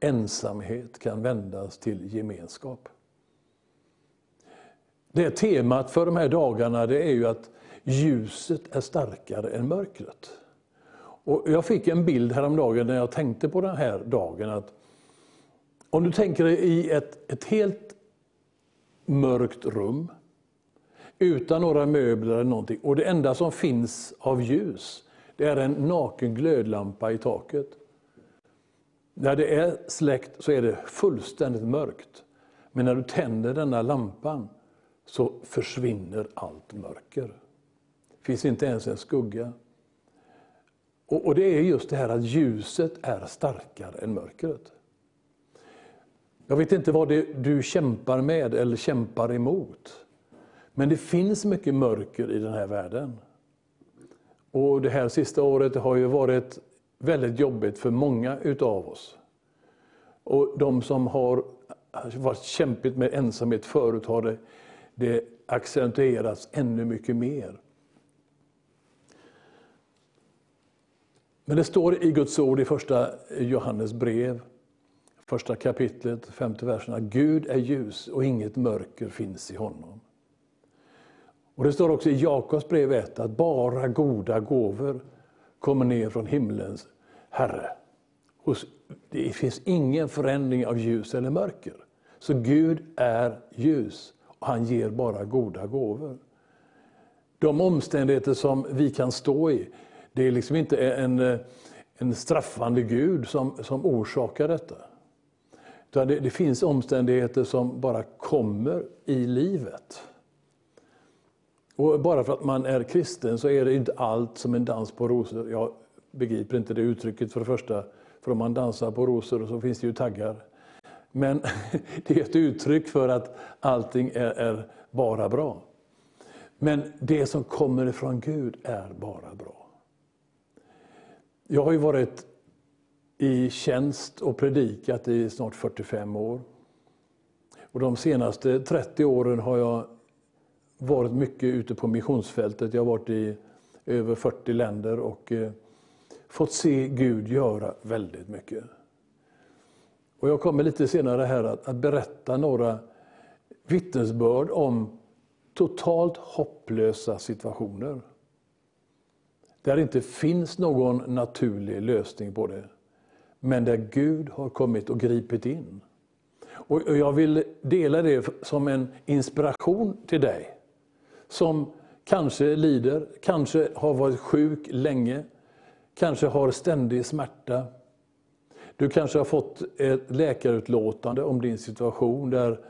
Ensamhet kan vändas till gemenskap. Det temat för de här dagarna det är ju att ljuset är starkare än mörkret. Och jag fick en bild häromdagen när jag tänkte på den här dagen. att Om du tänker dig i ett, ett helt mörkt rum utan några möbler eller någonting och det enda som finns av ljus Det är en naken glödlampa i taket. När det är släckt så är det fullständigt mörkt. Men när du tänder denna lampan så försvinner allt mörker. Det finns inte ens en skugga. Och, och, Det är just det här att ljuset är starkare än mörkret. Jag vet inte vad det du kämpar med eller kämpar emot. Men det finns mycket mörker i den här världen. Och Det här sista året har ju varit väldigt jobbigt för många utav oss. Och De som har varit kämpigt med ensamhet förut har det, det accentuerats ännu mycket mer. Men det står i Guds ord i första Johannes brev, första kapitlet, femte versen, att Gud är ljus och inget mörker finns i honom. Och Det står också i Jakobs brev 1 att bara goda gåvor kommer ner från himlens Herre. Det finns ingen förändring av ljus eller mörker. Så Gud är ljus och han ger bara goda gåvor. De omständigheter som vi kan stå i, det är liksom inte en, en straffande Gud som, som orsakar detta. Utan det, det finns omständigheter som bara kommer i livet. Och bara för att man är kristen så är det inte allt som en dans på rosor. Jag begriper inte det uttrycket för det första. För om man dansar på rosor så finns det ju taggar. Men det är ett uttryck för att allting är, är bara bra. Men det som kommer ifrån Gud är bara bra. Jag har ju varit i tjänst och predikat i snart 45 år. Och De senaste 30 åren har jag varit mycket ute på missionsfältet. Jag har varit i över 40 länder och eh, fått se Gud göra väldigt mycket. Och jag kommer lite senare här att, att berätta några vittnesbörd om totalt hopplösa situationer. Där det inte finns någon naturlig lösning på det. Men där Gud har kommit och gripit in. Och Jag vill dela det som en inspiration till dig som kanske lider, kanske har varit sjuk länge, kanske har ständig smärta. Du kanske har fått ett läkarutlåtande om din situation där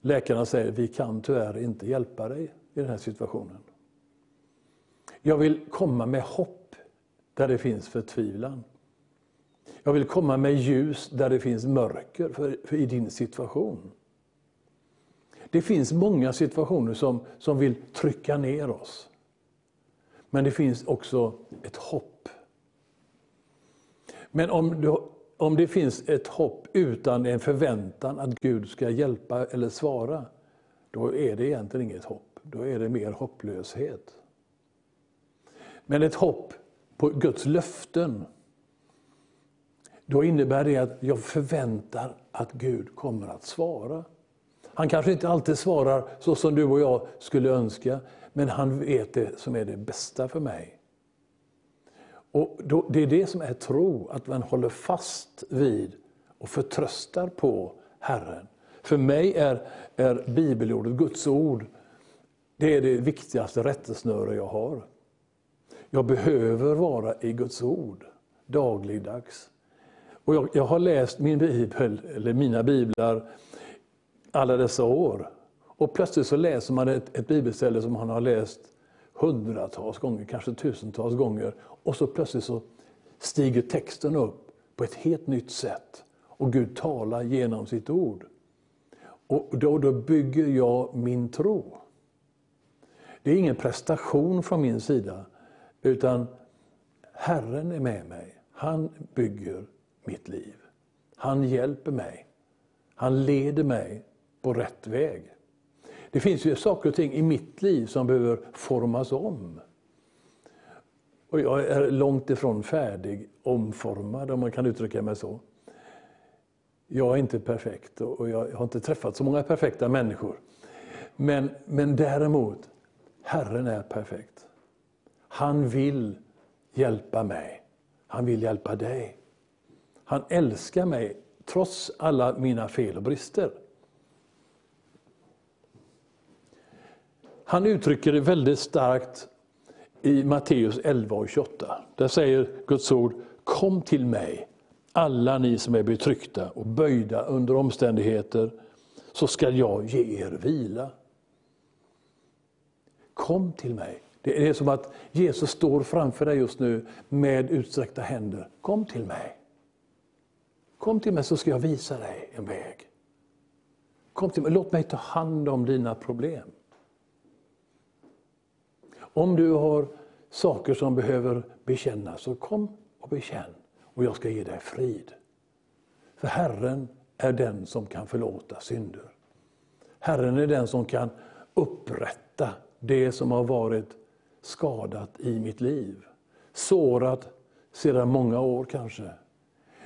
läkarna säger vi kan tyvärr inte hjälpa dig i den här situationen. Jag vill komma med hopp där det finns förtvivlan. Jag vill komma med ljus där det finns mörker för, för i din situation. Det finns många situationer som, som vill trycka ner oss. Men det finns också ett hopp. Men om, du, om det finns ett hopp utan en förväntan att Gud ska hjälpa eller svara, då är det egentligen inget hopp. Då är det mer hopplöshet. Men ett hopp på Guds löften, då innebär det att jag förväntar att Gud kommer att svara. Han kanske inte alltid svarar så som du och jag skulle önska, men han vet det som är det bästa för mig. Och då, Det är det som är tro, att man håller fast vid och förtröstar på Herren. För mig är, är bibelordet, Guds ord, det är det viktigaste rättesnöre jag har. Jag behöver vara i Guds ord dagligdags. Och jag, jag har läst min bibel, eller mina biblar alla dessa år. Och plötsligt så läser man ett, ett bibelställe som man har läst hundratals gånger, kanske tusentals gånger. Och så plötsligt så stiger texten upp på ett helt nytt sätt. Och Gud talar genom sitt ord. Och då, då bygger jag min tro. Det är ingen prestation från min sida, utan Herren är med mig. Han bygger mitt liv. Han hjälper mig. Han leder mig på rätt väg. Det finns ju saker och ting i mitt liv som behöver formas om. Och jag är långt ifrån färdig, omformad om man kan uttrycka mig så. Jag är inte perfekt och jag har inte träffat så många perfekta människor. Men, men däremot, Herren är perfekt. Han vill hjälpa mig. Han vill hjälpa dig. Han älskar mig trots alla mina fel och brister. Han uttrycker det väldigt starkt i Matteus 11 och 28. Där säger Guds ord, kom till mig, alla ni som är betryckta och böjda under omständigheter, så skall jag ge er vila. Kom till mig. Det är som att Jesus står framför dig just nu med utsträckta händer. Kom till mig. Kom till mig så ska jag visa dig en väg. Kom till mig, låt mig ta hand om dina problem. Om du har saker som behöver bekännas, så kom och bekänn och jag ska ge dig frid. För Herren är den som kan förlåta synder. Herren är den som kan upprätta det som har varit skadat i mitt liv. Sårat sedan många år kanske.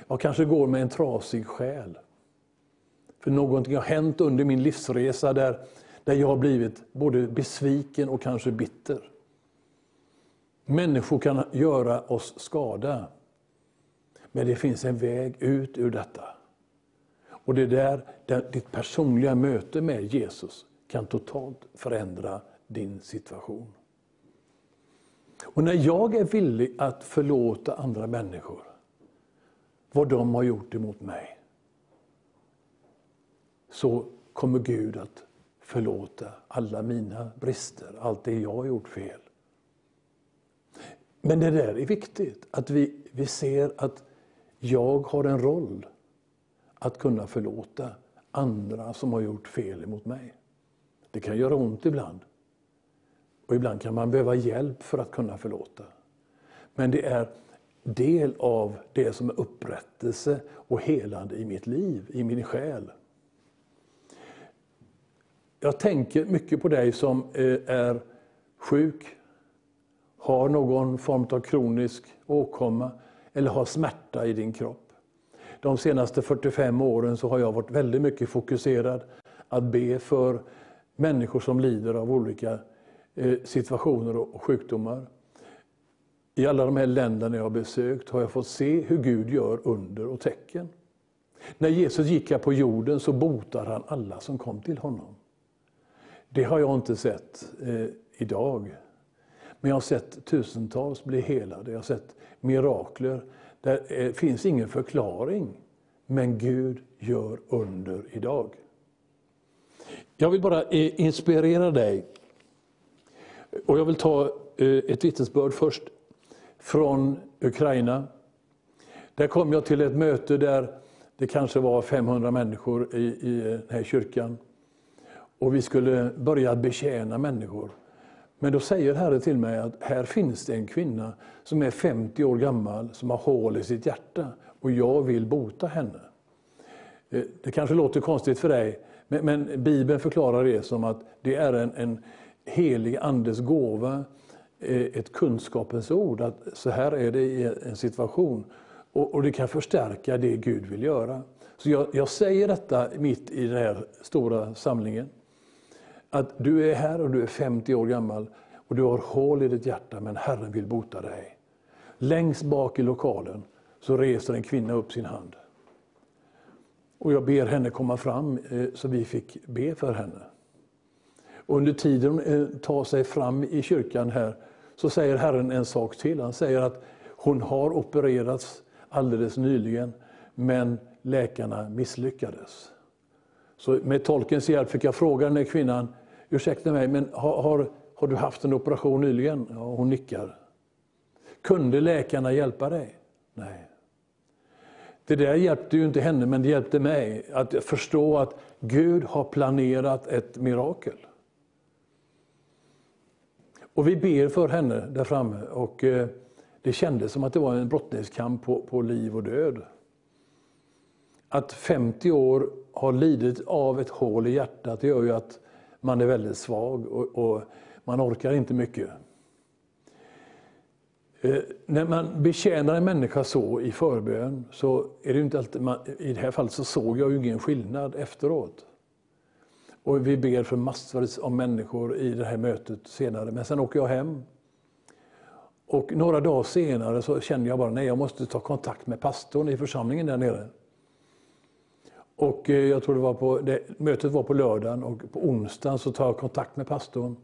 Jag kanske går med en trasig själ. För någonting har hänt under min livsresa där, där jag har blivit både besviken och kanske bitter. Människor kan göra oss skada. Men det finns en väg ut ur detta. Och det är där, där ditt personliga möte med Jesus kan totalt förändra din situation. Och när jag är villig att förlåta andra människor vad de har gjort emot mig, så kommer Gud att förlåta alla mina brister, allt det jag har gjort fel. Men det där är viktigt, att vi, vi ser att jag har en roll att kunna förlåta andra som har gjort fel emot mig. Det kan göra ont ibland. Och ibland kan man behöva hjälp för att kunna förlåta. Men det är del av det som är upprättelse och helande i mitt liv, i min själ. Jag tänker mycket på dig som eh, är sjuk, har någon form av kronisk åkomma eller har smärta i din kropp. De senaste 45 åren så har jag varit väldigt mycket fokuserad att be för människor som lider av olika eh, situationer och sjukdomar. I alla de här länderna jag har besökt har jag fått se hur Gud gör under och tecken. När Jesus gick här på jorden så botade han alla som kom till honom. Det har jag inte sett eh, idag. Men jag har sett tusentals bli helade, jag har sett mirakler. Det eh, finns ingen förklaring, men Gud gör under idag. Jag vill bara eh, inspirera dig. Och jag vill ta eh, ett vittnesbörd först från Ukraina. Där kom jag till ett möte där det kanske var 500 människor i, i den här kyrkan. Och vi skulle börja betjäna människor. Men då säger Herren till mig att här finns det en kvinna som är 50 år gammal, som har hål i sitt hjärta och jag vill bota henne. Eh, det kanske låter konstigt för dig, men, men Bibeln förklarar det som att det är en, en helig andes gåva, eh, ett kunskapens ord, att så här är det i en situation. Och, och det kan förstärka det Gud vill göra. Så jag, jag säger detta mitt i den här stora samlingen att du är här och du är 50 år gammal och du har hål i ditt hjärta men Herren vill bota dig. Längst bak i lokalen så reser en kvinna upp sin hand. Och jag ber henne komma fram eh, så vi fick be för henne. Och under tiden hon eh, tar sig fram i kyrkan här så säger Herren en sak till. Han säger att hon har opererats alldeles nyligen men läkarna misslyckades. Så med tolkens hjälp fick jag fråga den här kvinnan, ursäkta mig, men har, har, har du haft en operation nyligen? Ja, hon nickar. Kunde läkarna hjälpa dig? Nej. Det där hjälpte ju inte henne, men det hjälpte mig att förstå att Gud har planerat ett mirakel. Och vi ber för henne där framme och eh, det kändes som att det var en brottningskamp på, på liv och död. Att 50 år har lidit av ett hål i hjärtat, det gör ju att man är väldigt svag och, och man orkar inte mycket. Eh, när man betjänar en människa så i förbön, så är det inte alltid, man, i det här fallet så såg jag ju ingen skillnad efteråt. Och vi ber för massor av människor i det här mötet senare, men sen åker jag hem. Och några dagar senare så kände jag bara, nej jag måste ta kontakt med pastorn i församlingen där nere. Och eh, jag tror det var på, det, mötet var på lördagen och på onsdagen så tar jag kontakt med pastorn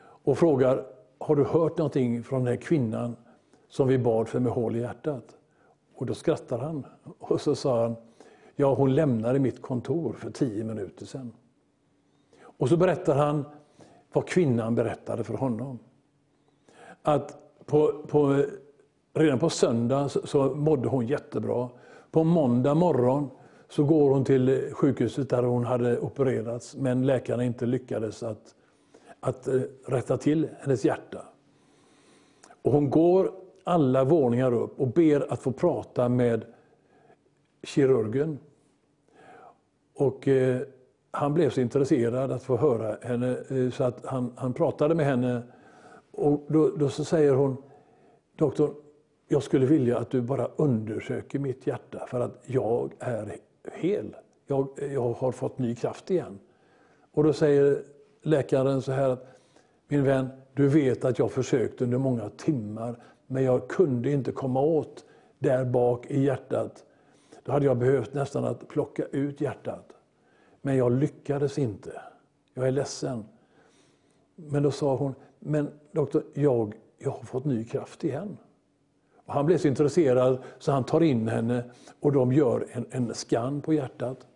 och frågar, har du hört någonting från den här kvinnan som vi bad för med hål i hjärtat? Och då skrattar han och så sa han, ja hon lämnade mitt kontor för tio minuter sedan. Och så berättar han vad kvinnan berättade för honom. Att på, på, redan på söndag så, så mådde hon jättebra. På måndag morgon så går hon till sjukhuset där hon hade opererats men läkarna inte lyckades att, att eh, rätta till hennes hjärta. Och hon går alla våningar upp och ber att få prata med kirurgen. Och eh, han blev så intresserad att få höra henne eh, så att han, han pratade med henne. Och då, då så säger hon, doktor, jag skulle vilja att du bara undersöker mitt hjärta för att jag är hel. Jag, jag har fått ny kraft igen. Och då säger läkaren så här, min vän, du vet att jag försökte under många timmar men jag kunde inte komma åt där bak i hjärtat. Då hade jag behövt nästan att plocka ut hjärtat. Men jag lyckades inte. Jag är ledsen. Men då sa hon, men doktor, jag, jag har fått ny kraft igen. Han blev så intresserad så han tar in henne och de gör en, en skann på hjärtat.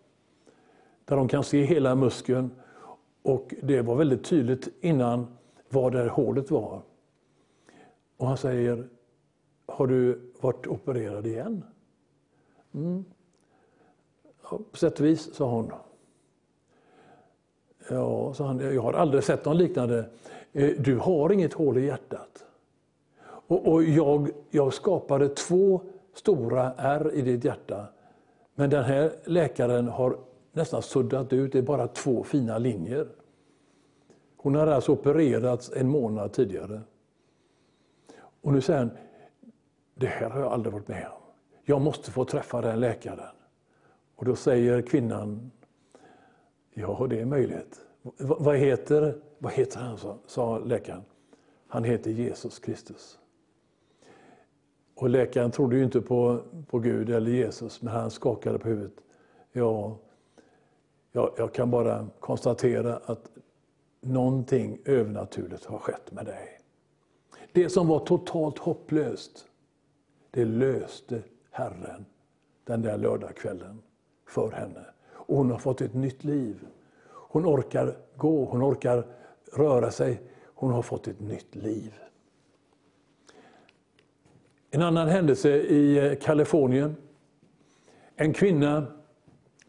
Där de kan se hela muskeln. Och det var väldigt tydligt innan var det hålet var. Och han säger, har du varit opererad igen? Mm. Ja, på sätt och vis, sa hon. Ja, sa han, jag har aldrig sett någon liknande. Eh, du har inget hål i hjärtat. Och, och jag, jag skapade två stora ärr i ditt hjärta. Men den här läkaren har nästan suddat ut, det är bara två fina linjer. Hon hade alltså opererats en månad tidigare. Och nu säger han, det här har jag aldrig varit med om. Jag måste få träffa den läkaren. Och då säger kvinnan, ja det är möjligt. vad, heter, vad heter han, sa läkaren. Han heter Jesus Kristus. Och läkaren trodde ju inte på, på Gud eller Jesus, men han skakade på huvudet. Ja, jag, jag kan bara konstatera att någonting övernaturligt har skett med dig. Det som var totalt hopplöst, det löste Herren den där lördagskvällen för henne. Och hon har fått ett nytt liv. Hon orkar gå, hon orkar röra sig. Hon har fått ett nytt liv. En annan händelse i eh, Kalifornien. En kvinna,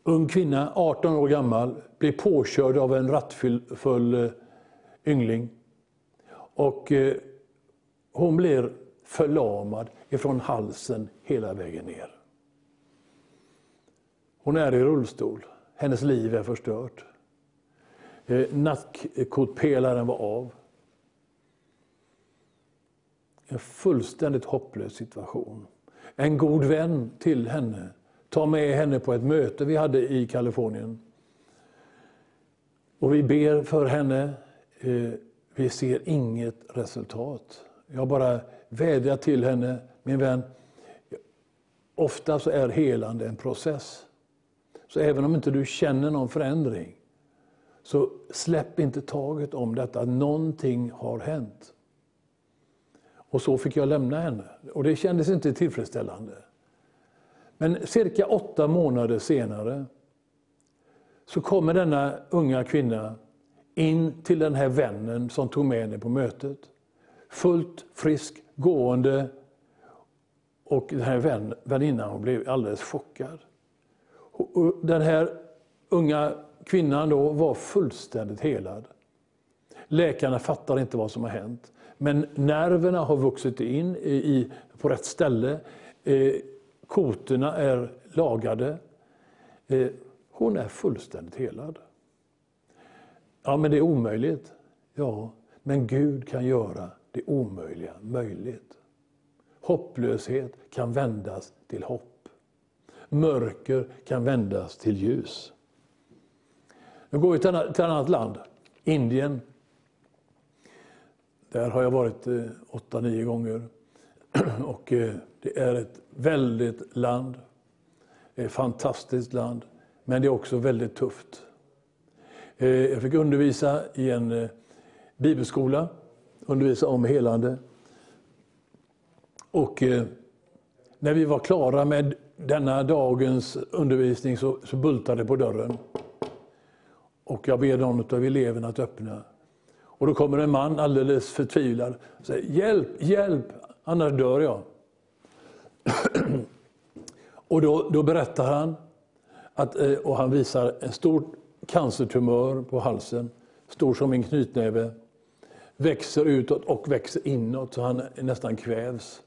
ung kvinna, 18 år gammal, blir påkörd av en rattfull eh, yngling. Och eh, hon blir förlamad ifrån halsen hela vägen ner. Hon är i rullstol. Hennes liv är förstört. Nackkotpelaren var av. En fullständigt hopplös situation. En god vän till henne tar med henne på ett möte vi hade i Kalifornien. Och vi ber för henne. Eh, vi ser inget resultat. Jag bara vädjar till henne, min vän. Ofta så är helande en process. Så även om inte du känner någon förändring, så släpp inte taget om detta. Någonting har hänt. Och så fick jag lämna henne. Och det kändes inte tillfredsställande. Men cirka åtta månader senare så kommer denna unga kvinna in till den här vännen som tog med henne på mötet. Fullt frisk, gående. Och den här vän, väninnan hon blev alldeles chockad. Och den här unga kvinnan då var fullständigt helad. Läkarna fattar inte vad som har hänt. Men nerverna har vuxit in i, i på rätt ställe. Eh, kotorna är lagade. Eh, hon är fullständigt helad. Ja, men det är omöjligt. Ja, men Gud kan göra det omöjliga möjligt. Hopplöshet kan vändas till hopp. Mörker kan vändas till ljus. Nu går vi till ett annat land, Indien. Där har jag varit eh, åtta, nio gånger. Och eh, det är ett väldigt land. Ett fantastiskt land. Men det är också väldigt tufft. Eh, jag fick undervisa i en eh, bibelskola undervisa om helande. Och eh, när vi var klara med denna dagens undervisning så, så bultade det på dörren. Och jag ber någon av eleverna att öppna. Och då kommer en man alldeles förtvivlad och säger Hjälp, hjälp, annars dör jag. och då, då berättar han, att, eh, och han visar en stor cancertumör på halsen, stor som en knytnäve, växer utåt och växer inåt så han nästan kvävs.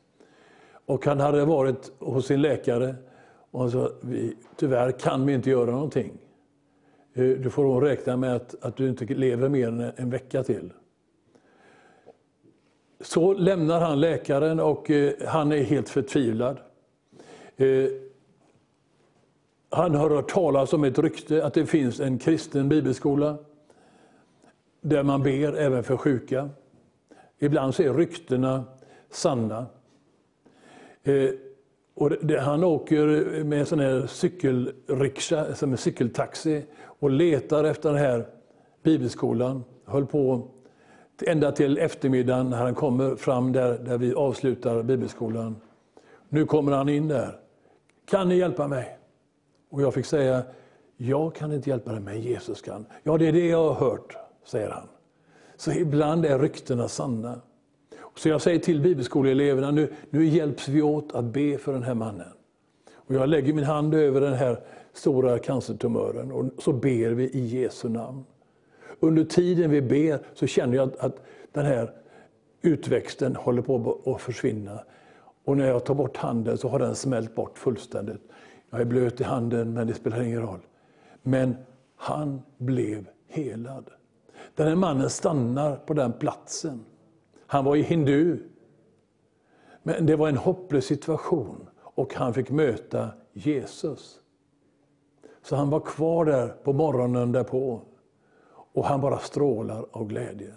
Och han hade varit hos sin läkare och han sa, tyvärr kan vi inte göra någonting. Eh, du får nog räkna med att, att du inte lever mer än en vecka till. Så lämnar han läkaren och eh, han är helt förtvivlad. Eh, han har hört talas om ett rykte att det finns en kristen bibelskola där man ber även för sjuka. Ibland så är ryktena sanna. Och det, han åker med en sån här cykelrikscha, som en cykeltaxi och letar efter den här bibelskolan. Höll på ända till eftermiddagen när han kommer fram där, där vi avslutar bibelskolan. Nu kommer han in där. Kan ni hjälpa mig? Och jag fick säga, jag kan inte hjälpa dig, men Jesus kan. Ja, det är det jag har hört, säger han. Så ibland är ryktena sanna. Så jag säger till bibelskoleeleverna, nu, nu hjälps vi åt att be för den här mannen. Och jag lägger min hand över den här stora cancertumören och så ber vi i Jesu namn. Under tiden vi ber så känner jag att, att den här utväxten håller på att försvinna. Och när jag tar bort handen så har den smält bort fullständigt. Jag är blöt i handen men det spelar ingen roll. Men han blev helad. Den här mannen stannar på den platsen. Han var ju hindu. Men det var en hopplös situation och han fick möta Jesus. Så han var kvar där på morgonen därpå och han bara strålar av glädje.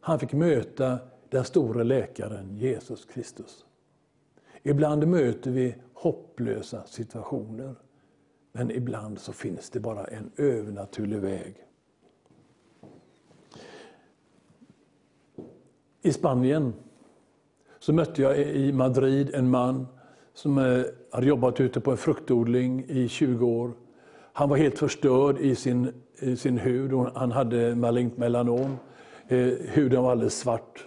Han fick möta den store läkaren Jesus Kristus. Ibland möter vi hopplösa situationer. Men ibland så finns det bara en övernaturlig väg. I Spanien så mötte jag i Madrid en man som eh, hade jobbat ute på en fruktodling i 20 år. Han var helt förstörd i sin, i sin hud. Han hade malignt melanom. Eh, huden var alldeles svart.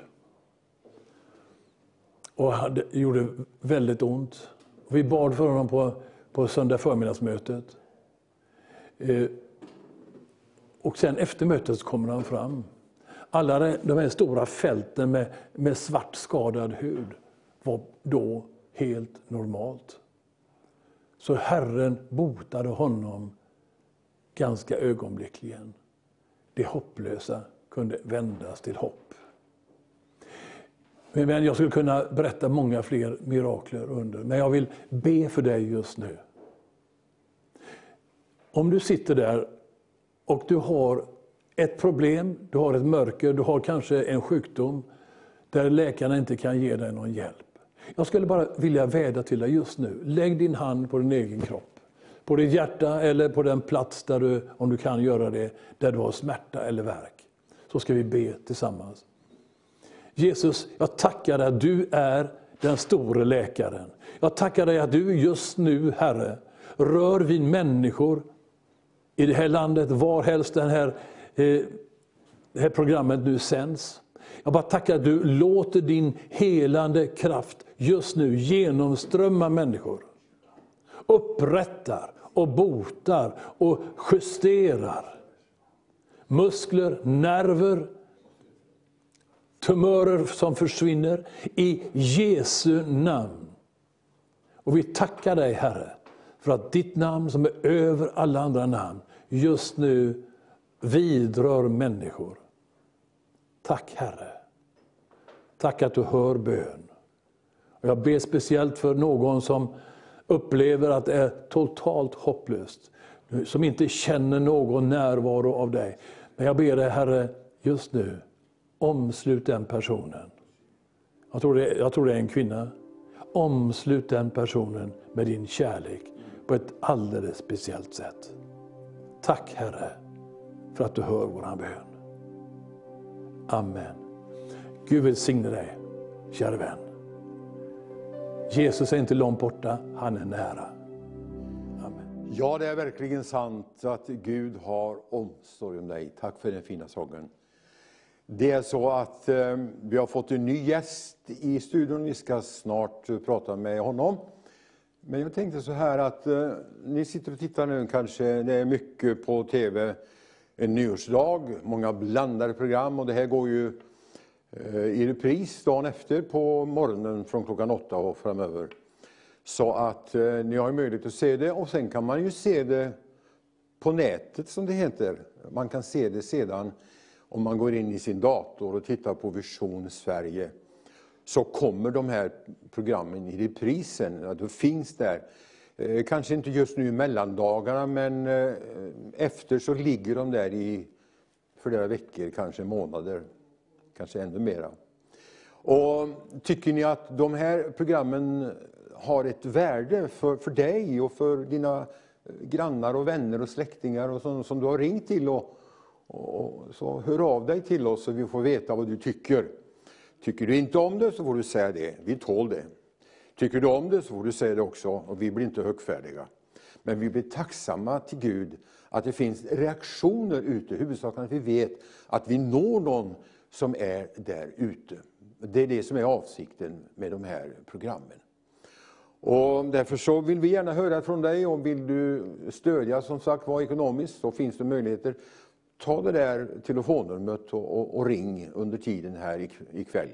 Och det gjorde väldigt ont. Vi bad för honom på, på söndag förmiddagsmötet. Eh, och sen efter mötet kommer han fram. Alla de här stora fälten med, med svart skadad hud var då helt normalt. Så Herren botade honom ganska ögonblickligen. Det hopplösa kunde vändas till hopp. Men jag skulle kunna berätta många fler mirakler under, men jag vill be för dig just nu. Om du sitter där och du har ett problem, du har ett mörker, du har kanske en sjukdom där läkarna inte kan ge dig någon hjälp. Jag skulle bara vilja vädja till dig just nu. Lägg din hand på din egen kropp. På ditt hjärta eller på den plats där du, om du kan göra det, där du har smärta eller värk. Så ska vi be tillsammans. Jesus, jag tackar dig att du är den store läkaren. Jag tackar dig att du just nu, Herre, rör vid människor i det här landet, varhelst den här, eh, det här programmet nu sänds. Jag bara tackar att du låter din helande kraft just nu genomströmma människor. Upprättar och botar och justerar. Muskler, nerver, tumörer som försvinner i Jesu namn. Och vi tackar dig Herre för att ditt namn som är över alla andra namn just nu vidrör människor. Tack Herre. Tack att du hör bön. Och jag ber speciellt för någon som upplever att det är totalt hopplöst. Som inte känner någon närvaro av dig. Men jag ber dig Herre, just nu, omslut den personen. Jag tror, det, jag tror det är en kvinna. Omslut den personen med din kärlek på ett alldeles speciellt sätt. Tack Herre för att du hör våran bön. Amen. Gud välsigne dig, kära vän. Jesus är inte långt borta, han är nära. Amen. Ja, det är verkligen sant att Gud har omsorg om dig. Tack för den fina sången. Det är så att eh, vi har fått en ny gäst i studion. Vi ska snart uh, prata med honom. Men jag tänkte så här att eh, ni sitter och tittar nu kanske, det är mycket på TV, en nyårsdag, många blandade program och det här går ju Eh, i repris dagen efter på morgonen från klockan åtta och framöver. Så att eh, ni har möjlighet att se det och sen kan man ju se det på nätet som det heter. Man kan se det sedan om man går in i sin dator och tittar på Vision Sverige så kommer de här programmen i reprisen. Ja, de finns där. Eh, kanske inte just nu i mellandagarna men eh, efter så ligger de där i flera veckor, kanske månader, kanske ännu mera. Och tycker ni att de här programmen har ett värde för, för dig och för dina eh, grannar och vänner och släktingar och som, som du har ringt till och, och, så hör av dig till oss så vi får veta vad du tycker. Tycker du inte om det så får du säga det. Vi tål det. Tycker du om det så får du säga det också och vi blir inte högfärdiga. Men vi blir tacksamma till Gud att det finns reaktioner ute. Huvudsaken att vi vet att vi når någon som är där ute. Det är det som är avsikten med de här programmen. Och därför så vill vi gärna höra från dig och vill du stödja som sagt var ekonomiskt så finns det möjligheter. Ta det där telefonnumret och, och, och ring under tiden här ikväll.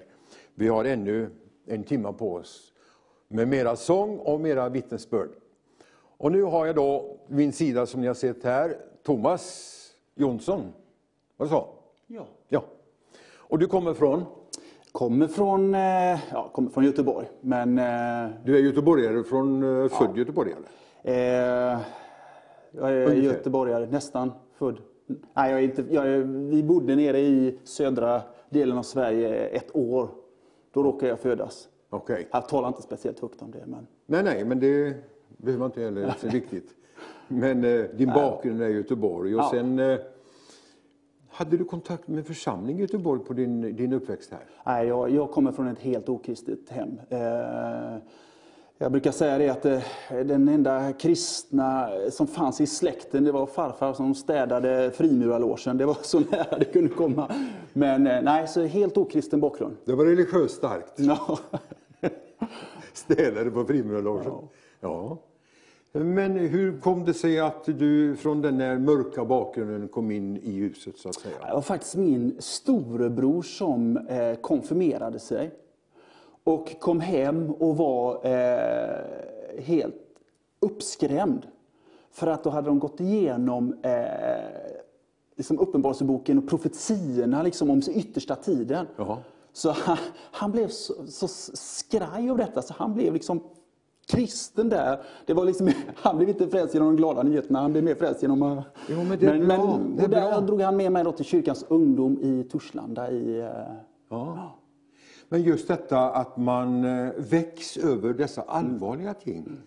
Vi har ännu en timme på oss med mera sång och mera vittnesbörd. Och nu har jag då min sida som ni har sett här, Thomas Jonsson. Var det så? Ja. ja. Och du kommer från? Kommer från, eh, ja, kommer från Göteborg, men... eh, Du är göteborgare, från, eh, född göteborgare? Eh, jag är Ungefär. göteborgare, nästan född. Nej, jag är inte, jag är, vi bodde nere i södra delen av Sverige ett år. Då råkade jag födas. Okej. Jag talar inte speciellt högt om det, men Nej, nej, men det behöver man inte heller, det är viktigt. Men eh, din bakgrund är Göteborg och Ja. sen eh, hade du kontakt med församling i Göteborg på din, din uppväxt här? nej, jag, jag kommer från ett helt okristet hem. Eh, jag brukar säga det att eh, den enda kristna som fanns i släkten, det var farfar som städade frimurarlogen. Det var så nära det kunde komma. Men eh, nej, så helt okristen bakgrund. Det var religiöst starkt. Ja. Städare på frimurarlogen. Ja. Men hur kom det sig att du från den här mörka bakgrunden kom in i ljuset så att säga? Det var faktiskt min storebror som eh, konfirmerade sig. Och kom hem och var eh, helt uppskrämd. För att då hade de gått igenom eh, liksom Uppenbarelseboken och profetierna liksom, om yttersta tiden. Jaha. Så han, han blev så, så skraj av detta, så han blev liksom kristen där. Det var liksom, han blev inte frälst genom de glada nyheterna, han blev mer frälst genom... att- Jo, men det är men, bra, men, det är där bra. drog han med mig då till kyrkans ungdom i Torslanda. I, eh, Ja. Men just detta att man eh, väcks över dessa allvarliga ting.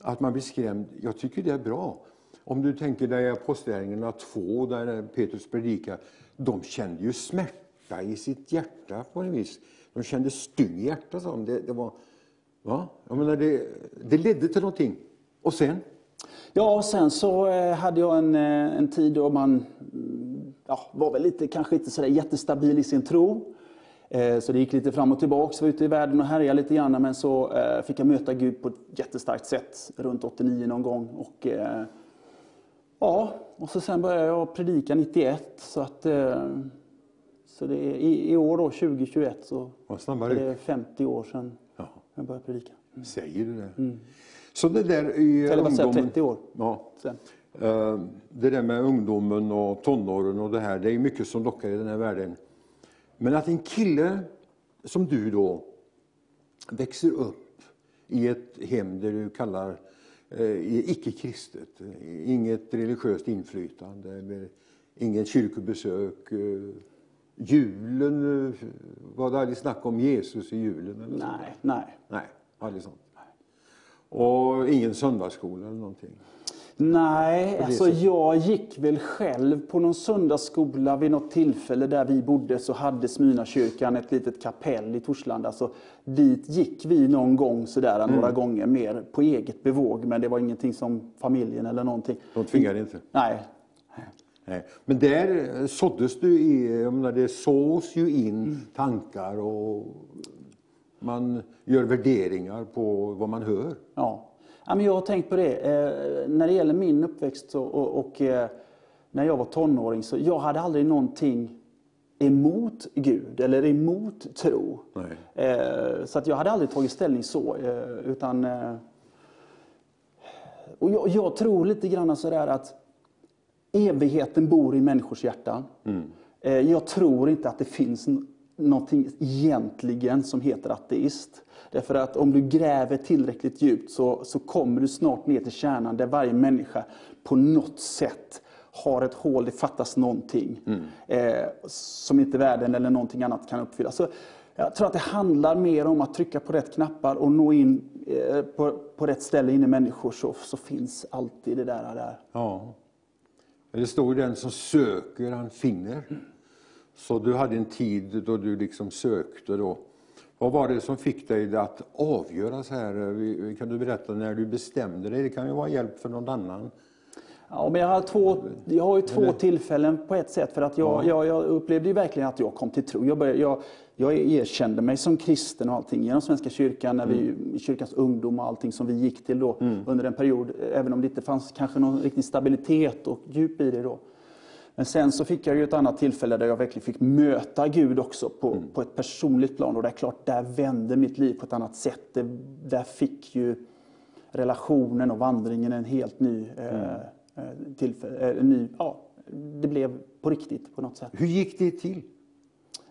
Att man blir skrämd. Jag tycker det är bra. Om du tänker dig Apostlagärningarna 2 där Petrus predikar. De kände ju smärta i sitt hjärta på en vis. De kände stygn i hjärtat. Det, det, var, va? Jag menar, det, det ledde till någonting. Och sen? Ja, och sen så eh, hade jag en, eh, en tid då man ja, var väl lite, kanske inte sådär jättestabil i sin tro. Eh, Så det gick lite fram och tillbaka, var ute i världen och härjade lite grann. Men så fick jag möta Gud på ett jättestarkt sätt runt 89 någon gång. Och, ja, och så sen började jag predika 91. Så, att, så det i, i år då, 2021, så är det 50 år sedan. Jag började predika. Säger du det? Så det där i Eller ungdomen. 30 år Ja. sen. Eh, Det där med ungdomen och tonåren och det här, det är mycket som lockar i den här världen. Men att en kille som du då växer upp i ett hem där du kallar eh, icke-kristet, eh, inget religiöst inflytande, inget kyrkobesök. Julen, eh, var det aldrig snack om Jesus i julen? Eller sånt? Nej, nej. Nej, aldrig sånt. Och ingen söndagsskola eller någonting. Nej, alltså jag gick väl själv på någon söndagsskola vid något tillfälle där vi bodde så hade Smyrnakyrkan ett litet kapell i Torslanda. Så dit gick vi någon gång sådär Mm. några gånger mer på eget bevåg. Men det var ingenting som familjen eller någonting. De tvingade inte. Nej. Nej. Men där eh, såddes du i, jag menar, det sås ju in Mm. tankar och man gör värderingar på vad man hör. Ja. Ja, men jag har tänkt på det. Eh, när det gäller min uppväxt och, och, och eh, när jag var tonåring så jag hade aldrig någonting emot Gud eller emot tro. Eh, så att jag hade aldrig tagit ställning så. Eh, utan, eh, och jag, jag tror lite grann sådär att evigheten bor i människors hjärtan. Mm. Eh, jag tror inte att det finns någonting egentligen som heter ateist. Därför att om du gräver tillräckligt djupt så, så kommer du snart ner till kärnan där varje människa på något sätt har ett hål, det fattas någonting eh, som inte världen eller någonting annat kan uppfylla. Så jag tror att det handlar mer om att trycka på rätt knappar och nå in eh, på, på rätt ställe in i människor så, så finns alltid det där. där. Ja. Det står ju den som söker, han finner. Så du hade en tid då du liksom sökte då. Vad var det som fick dig att avgöra så här? Kan du berätta när du bestämde dig? Det kan ju vara hjälp för någon annan. Ja, men jag har, två, jag har ju två tillfällen på ett sätt. För att jag, jag, jag upplevde ju verkligen att jag kom till tro. Jag, började, jag, jag erkände mig som kristen och allting genom Svenska kyrkan, när vi, i kyrkans ungdom och allting som vi gick till då under en period. Även om det inte fanns kanske någon riktig stabilitet och djup i det då. Men sen så fick jag ju ett annat tillfälle där jag verkligen fick möta Gud också på, på ett personligt plan. Och det är klart, där vände mitt liv på ett annat sätt. Det, där fick ju relationen och vandringen en helt ny eh, eh, tillfälle. Eh, ny, ja, det blev på riktigt på något sätt. Hur gick det till?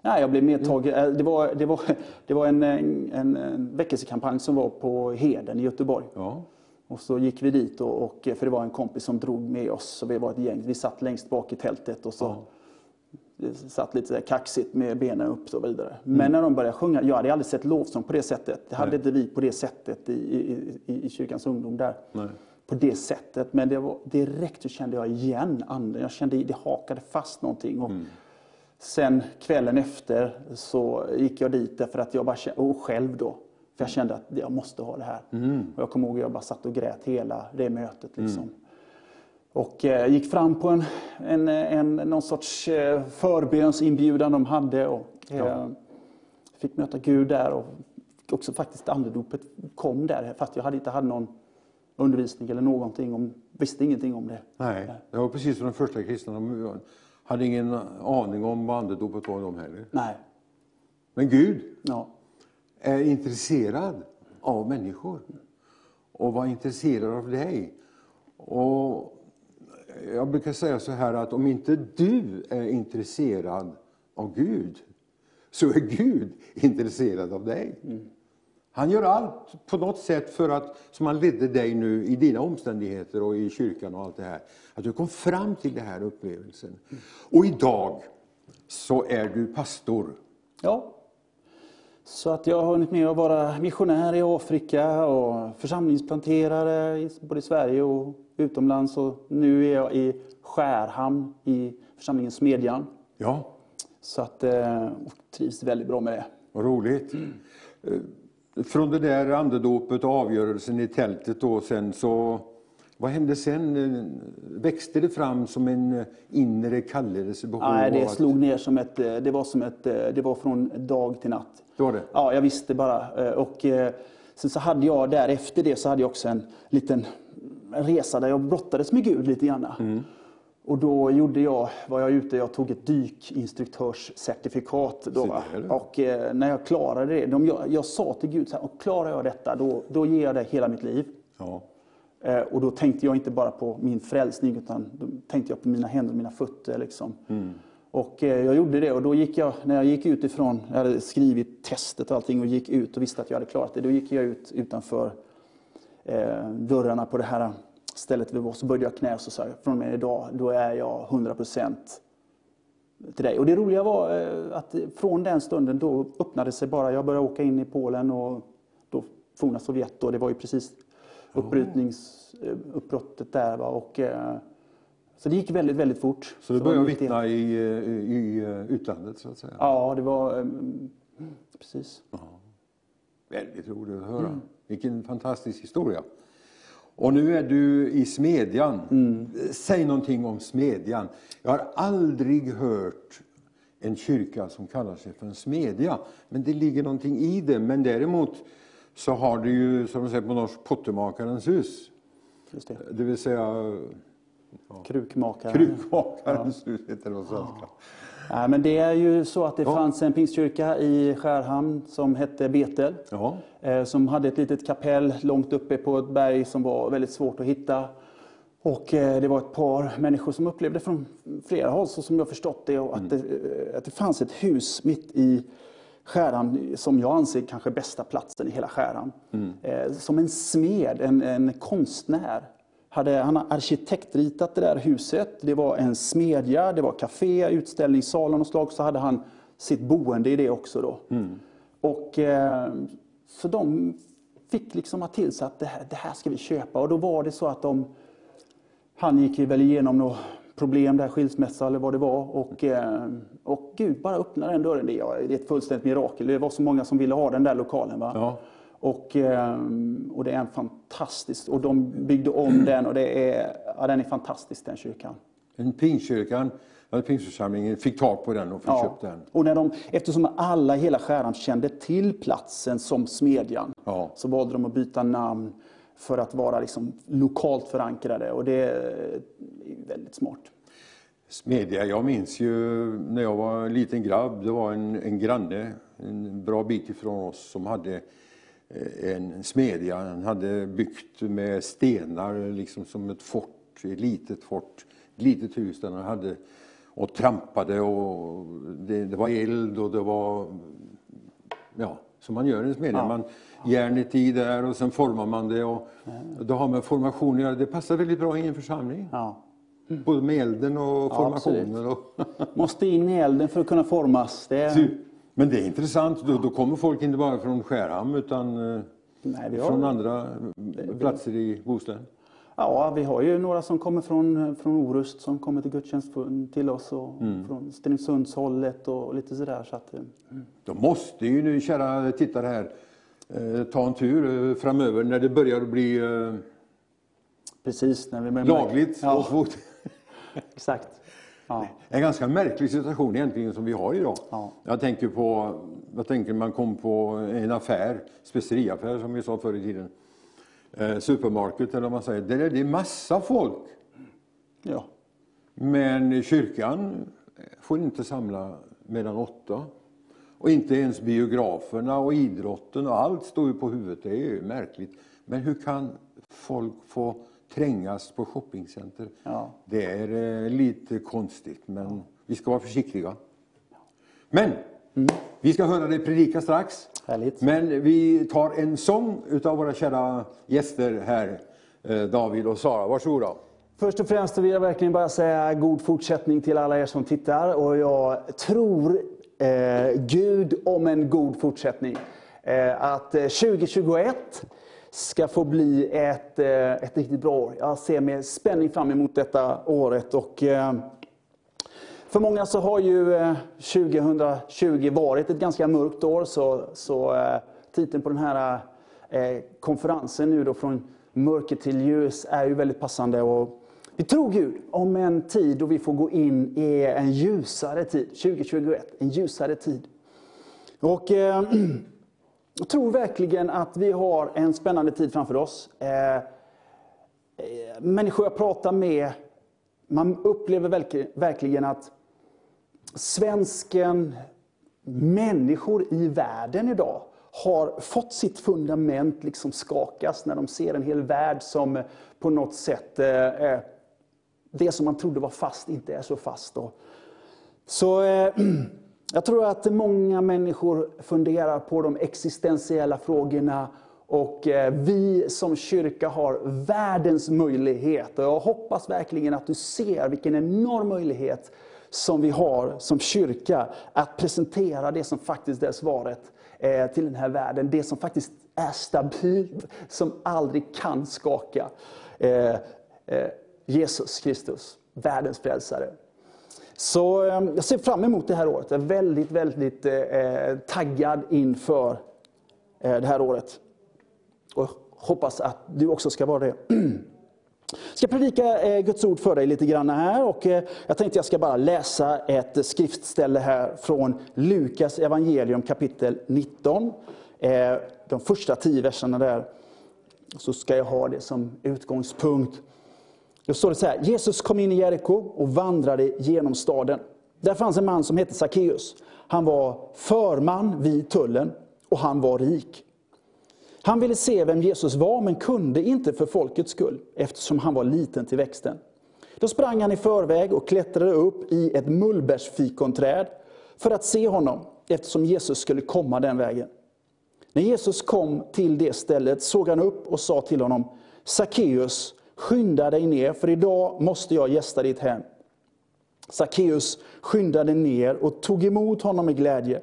Nej, jag blev medtagen. eh, Det var, det var, det var en, en, en väckelsekampanj som var på Heden i Göteborg. Ja. Och så gick vi dit, och, och, för det var en kompis som drog med oss. Så vi var ett gäng. Vi satt längst bak i tältet och så det satt lite kaxigt med benen upp och så vidare. Men när de började sjunga, jag hade aldrig sett lovsång på det sättet. Det hade inte vi på det sättet i, i, i, i kyrkans ungdom där. Nej. På det sättet. Men det var, direkt så kände jag igen anden. Jag kände det hakade fast någonting. Och Sen kvällen efter så gick jag dit därför att jag bara kände, och själv då. För jag kände att jag måste ha det här. Och jag kommer ihåg att jag bara satt och grät hela det mötet. Liksom. Och eh, gick fram på en, en, en, någon sorts eh, förbönsinbjudan de hade. Och, eh, Fick möta Gud där och också faktiskt andedopet kom där. Fast jag hade inte hade någon undervisning eller någonting. Om, visste ingenting om det. Nej, det var precis som de första kristna. De hade ingen aning om vad andedopet var de heller. Nej. Men Gud Ja. är intresserad av människor och var intresserad av dig. Och jag brukar säga så här att om inte du är intresserad av Gud så är Gud intresserad av dig. Han gör allt på något sätt för att, som han ledde dig nu i dina omständigheter och i kyrkan och allt det här, att du kom fram till den här upplevelsen. Och idag så är du pastor. Ja. Så att jag har hunnit med att vara missionär i Afrika och församlingsplanterare både i Sverige och utomlands. Och nu är jag i Skärhamn i församlingen Smedjan. Ja, Så att eh, och trivs väldigt bra med det. Vad roligt. Eh, Från det där andedopet och avgörelsen i tältet då sen så, vad hände sen? Växte det fram som en inre kallelse? Nej, det slog ner som ett, det var som ett, det var från dag till natt. Det var det? Ja, jag visste bara. Eh, Och eh, sen så hade jag där efter det så hade jag också en liten resa där jag brottades med Gud lite grann. Mm. Och då gjorde jag, var jag ute, jag tog ett dykinstruktörscertifikat. Då, och eh, när jag klarade det, de, jag, jag sa till Gud så här, och klarar jag detta, då, då ger jag det hela mitt liv. Ja. Eh, Och då tänkte jag inte bara på min frälsning utan då tänkte jag på mina händer och mina fötter. Liksom. Och eh, jag gjorde det och då gick jag, när jag gick ut ifrån, jag hade skrivit testet och allting och gick ut och visste att jag hade klarat det. Då gick jag ut utanför eh, dörrarna på det här stället vi var. Så böjde jag knä och så sa jag, från och med idag, då är jag 100% till dig. Och det roliga var eh, att från den stunden då öppnade sig bara, jag började åka in i Polen och då forna Sovjet och det var ju precis uppbrytningsuppbrottet där. Va? Och, eh, så det gick väldigt, väldigt fort. Så du började vittna i, eh, i utlandet så att säga? Ja, det var... Precis. Väldigt roligt att höra. Vilken fantastisk historia. Och nu är du i Smedjan. Säg någonting om Smedjan. Jag har aldrig hört en kyrka som kallar sig för en smedja. Men det ligger någonting i det. Men däremot så har du ju, som de säger på norsk, pottemakarens hus. Just det. Det vill säga Krukmakare. krukmakarens hus heter det på svenska. Nej, men det är ju så att det fanns en pingstkyrka i Skärhamn som hette Betel. Ja. eh, Som hade ett litet kapell långt uppe på ett berg som var väldigt svårt att hitta. Och eh, det var ett par människor som upplevde från flera håll, så som jag förstått det, och att, det eh, att det fanns ett hus mitt i Skärhamn som jag anser kanske bästa platsen i hela Skärhamn. Eh, Som en smed, en, en konstnär. Hade, han har arkitektritat det där huset. Det var en smedja, det var café, utställningssal något slag. Så hade han sitt boende i det också. Då. Och, eh, så de fick liksom ha till sig att det här, det här ska vi köpa. Och då var det så att de, han gick väl igenom något problem där, skilsmässa eller vad det var. Och, eh, och Gud bara öppnade den dörren. Det är ett fullständigt mirakel. Det var så många som ville ha den där lokalen. Va? Ja. Och, eh, och det är en fantastisk, och de byggde om den och det är, ja, den är fantastisk den kyrkan. En pingstkyrkan, eller pingstförsamlingen, fick tag på den och fick köpt den. Och när de, eftersom alla i hela Skärhamn kände till platsen som Smedjan Ja. så valde de att byta namn för att vara liksom lokalt förankrade. Och det är väldigt smart. Smedja, jag minns ju när jag var en liten grabb, det var en, en granne en bra bit ifrån oss som hade en smedja. Han hade byggt med stenar liksom som ett fort, ett litet fort, ett litet hus där han hade och trampade och det, det var eld och det var ja, som man gör i en smedja. Man, järnet i där och sen formar man det och då har man formation att göra. Det passar väldigt bra i en församling. Ja. Både med elden och formationen. Och Måste in i elden för att kunna formas. Det är, Men det är intressant, då, då kommer folk inte bara från Skärhamn utan eh, nej, vi har, från andra platser i Bohuslän. Ja, vi har ju några som kommer från, från Orust som kommer till gudstjänst till oss och från Stenungsundshållet och lite sådär. Så att, eh, Då måste ju nu, kära tittare här, eh, ta en tur eh, framöver när det börjar bli eh, precis när vi börjar lagligt. Ja, exakt. Ja. en ganska märklig situation egentligen som vi har idag. Ja. Jag tänker på, jag tänker man kom på en affär, speceriaffär som vi sa förr i tiden. Eh, supermarket eller vad man säger. Där är det massa folk. Ja. Men kyrkan får inte samla mellan åtta. Och inte ens biograferna och idrotten och allt står ju på huvudet. Det är ju märkligt. Men hur kan folk få trängas på shoppingcenter? Ja. Det är eh, lite konstigt, men vi ska vara försiktiga. Men vi ska höra dig predika strax. Härligt. Men vi tar en sång utav våra kära gäster här, eh, David och Sara. Varsågoda. Först och främst vill jag verkligen bara säga god fortsättning till alla er som tittar. Och jag tror eh, Gud om en god fortsättning. Eh, att eh, 2021 ska få bli ett, eh, ett riktigt bra år. Jag ser med spänning fram emot detta året. Och, eh, för många så har ju eh, 2020 varit ett ganska mörkt år. Så, så titeln på den här konferensen nu då från mörker till ljus är ju väldigt passande. Och vi tror Gud om en tid då vi får gå in i en ljusare tid, 2021, en ljusare tid. Och eh, jag tror verkligen att vi har en spännande tid framför oss. Eh, eh människor jag pratar med, man upplever verkligen, att svensken, människor i världen idag har fått sitt fundament liksom skakas när de ser en hel värld som på något sätt, eh, eh det som man trodde var fast inte är så fast. Då. Så eh, jag tror att många människor funderar på de existentiella frågorna och eh, vi som kyrka har världens möjlighet. Och jag hoppas verkligen att du ser vilken enorm möjlighet som vi har som kyrka att presentera det som faktiskt är svaret eh, till den här världen. Det som faktiskt är stabilt, som aldrig kan skaka. Eh, Jesus Kristus, världens frälsare. Så eh, jag ser fram emot det här året. Jag är väldigt, väldigt eh, eh, taggad inför eh, det här året. Och hoppas att du också ska vara det. Jag ska predika eh, Guds ord för dig lite grann här. Och eh, jag tänkte jag ska bara läsa ett skriftställe här från Lukas evangelium kapitel 19. Eh, de första tio verserna där. Så ska jag ha det som utgångspunkt. Då står det så här, Jesus kom in i Jeriko och vandrade genom staden. Där fanns en man som hette Sackeus. Han var förman vid tullen och han var rik. Han ville se vem Jesus var, men kunde inte för folkets skull, eftersom han var liten till växten. Då sprang han i förväg och klättrade upp i ett mullbärsfikonträd för att se honom, eftersom Jesus skulle komma den vägen. När Jesus kom till det stället såg han upp och sa till honom, Sackeus, skynda dig ner, för idag måste jag gästa ditt hem. Sackeus skyndade ner och tog emot honom med glädje.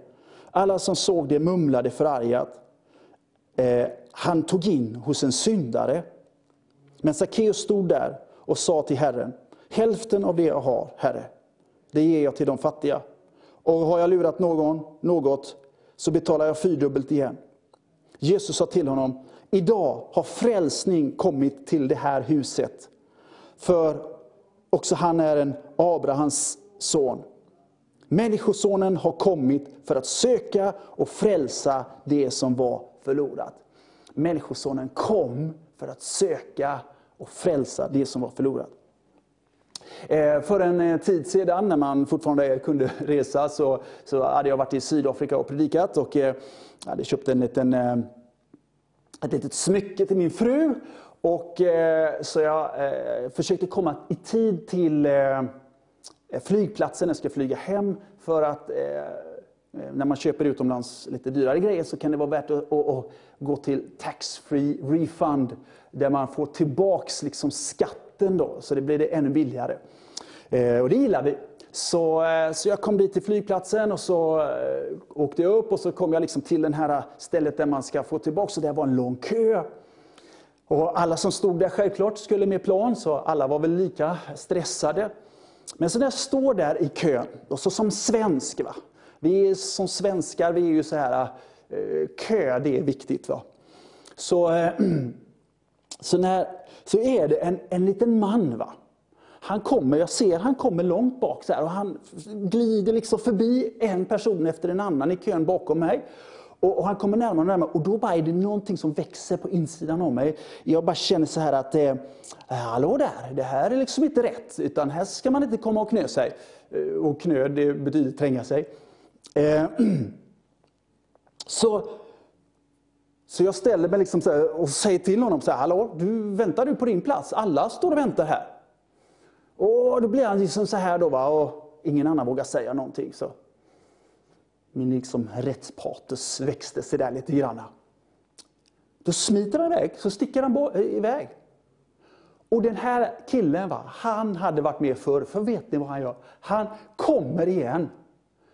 Alla som såg det mumlade förargat. Eh, han tog in hos en syndare. Men Sackeus stod där och sa till Herren, hälften av det jag har, Herre, det ger jag till de fattiga. Och har jag lurat någon något, så betalar jag fyrdubbelt igen. Jesus sa till honom, idag har frälsning kommit till det här huset. För också han är en Abrahams son. Människosonen har kommit för att söka och frälsa det som var förlorat. Människosonen kom för att söka och frälsa det som var förlorat. Eh, för en eh, tid sedan, när man fortfarande kunde resa, så, så hade jag varit i Sydafrika och predikat. Och jag hade köpt en liten, ett litet smycke till min fru. Och, eh, så jag eh, försökte komma i tid till eh, flygplatsen, jag ska flyga hem. För att när man köper utomlands lite dyrare grejer så kan det vara värt att, att, att gå till tax free refund. Där man får tillbaks liksom skatten då, så det blir det ännu billigare. Eh, och det gillar vi. Så, eh, så jag kom dit till flygplatsen och så eh, åkte jag upp och så kom jag liksom till det här eh, stället där man ska få tillbaka. Det var en lång kö. Och alla som stod där självklart skulle med plan, så alla var väl lika stressade. Men så när jag står där i kön, och så som svensk, va? vi är, som svenskar vi är ju så här, kö det är viktigt. Va? Så, så, när, så är det en, en liten man. va han kommer, jag ser han kommer långt bak så här, och han glider liksom förbi en person efter en annan i kön bakom mig. Och, och han kommer närmare och närmare och då bara är det någonting som växer på insidan av mig. Jag bara känner så här att, eh, eh hallå där, det här är liksom inte rätt. Utan här ska man inte komma och knö sig. Eh, och knö, det betyder tränga sig. Eh, så, så jag ställer mig liksom och säger till honom så här, hallå, du, väntar du på din plats? Alla står och väntar här. Och då blir han liksom så här då, va? och ingen annan vågar säga någonting. Så min liksom rättspatos växte sig där lite grann. Då smiter han iväg, så sticker han iväg. Och den här killen, va, han hade varit med förr, för vet ni vad han gör? Han kommer igen.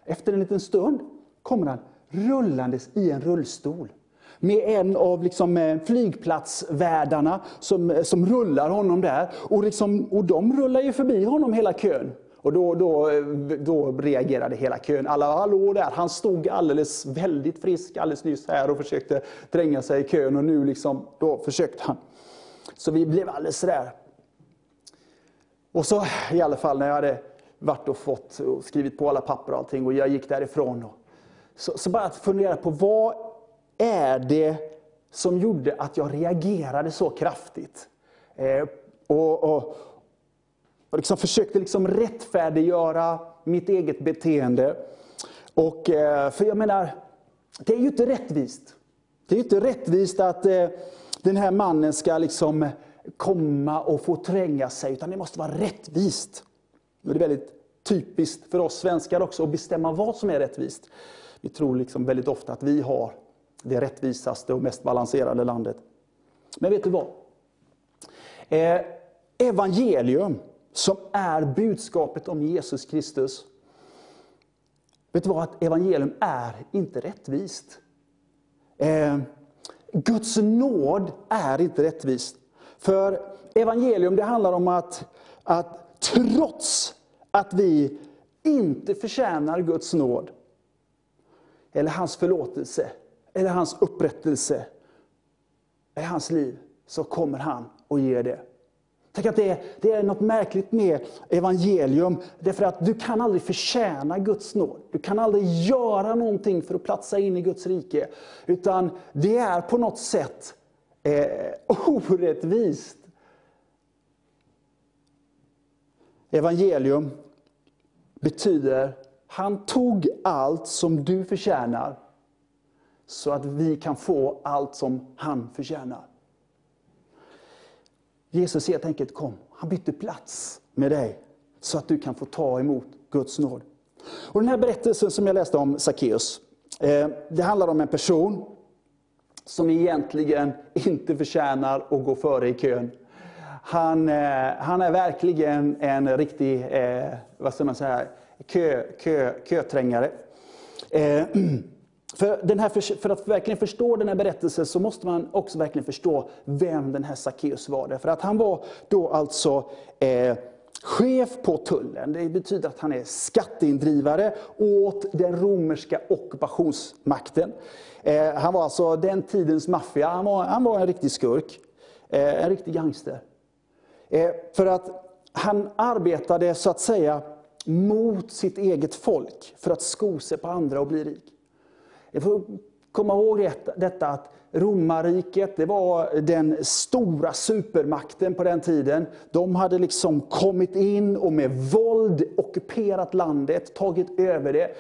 Efter en liten stund kommer han rullandes i en rullstol med en av liksom eh, flygplatsvärdarna som, eh, som rullar honom där. Och, liksom, och de rullar ju förbi honom hela kön. Och då, då, eh, då reagerade hela kön. Alla, hallå där! Han stod alldeles väldigt frisk alldeles nyss här och försökte tränga sig i kön och nu liksom, då försökte han. Så vi blev alldeles sådär. Och så i alla fall när jag hade varit och fått och skrivit på alla papper och allting och jag gick därifrån. Och, så, så bara att fundera på vad är det som gjorde att jag reagerade så kraftigt? Eh, och, och, och liksom försökte liksom rättfärdiggöra mitt eget beteende. Och, eh, för jag menar, det är ju inte rättvist. Det är ju inte rättvist att eh, den här mannen ska liksom komma och få tränga sig, utan det måste vara rättvist. Och det är väldigt typiskt för oss svenskar också att bestämma vad som är rättvist. Vi tror liksom väldigt ofta att vi har det rättvisaste och mest balanserade landet. Men vet du vad? Eh, evangelium, som är budskapet om Jesus Kristus. Vet du vad? Att evangelium är inte rättvist. Eh, Guds nåd är inte rättvist. För evangelium det handlar om att, att trots att vi inte förtjänar Guds nåd, eller hans förlåtelse, eller hans upprättelse i hans liv, så kommer han och ger det. Tänk att det är, det är något märkligt med evangelium. Därför att du kan aldrig förtjäna Guds nåd. Du kan aldrig göra någonting för att platsa in i Guds rike. Utan det är på något sätt eh, orättvist. Evangelium betyder, han tog allt som du förtjänar, så att vi kan få allt som han förtjänar. Jesus helt enkelt kom. Han bytte plats med dig så att du kan få ta emot Guds nåd. Och den här berättelsen som jag läste om Sackeus, eh, det handlar om en person som egentligen inte förtjänar att gå före i kön. Han, eh, han är verkligen en riktig eh, vad ska man säga, kö, kö, köträngare. För, den här, för att verkligen förstå den här berättelsen så måste man också verkligen förstå vem den här Sackeus var. För att han var då alltså eh, chef på tullen. Det betyder att han är skatteindrivare åt den romerska ockupationsmakten. Eh, han var alltså den tidens maffia. Han var, han var en riktig skurk. Eh, en riktig gangster. Eh, för att han arbetade så att säga mot sitt eget folk för att sko sig på andra och bli rik. Jag får komma ihåg detta att romarriket det var den stora supermakten på den tiden. De hade liksom kommit in och med våld ockuperat landet, tagit över det.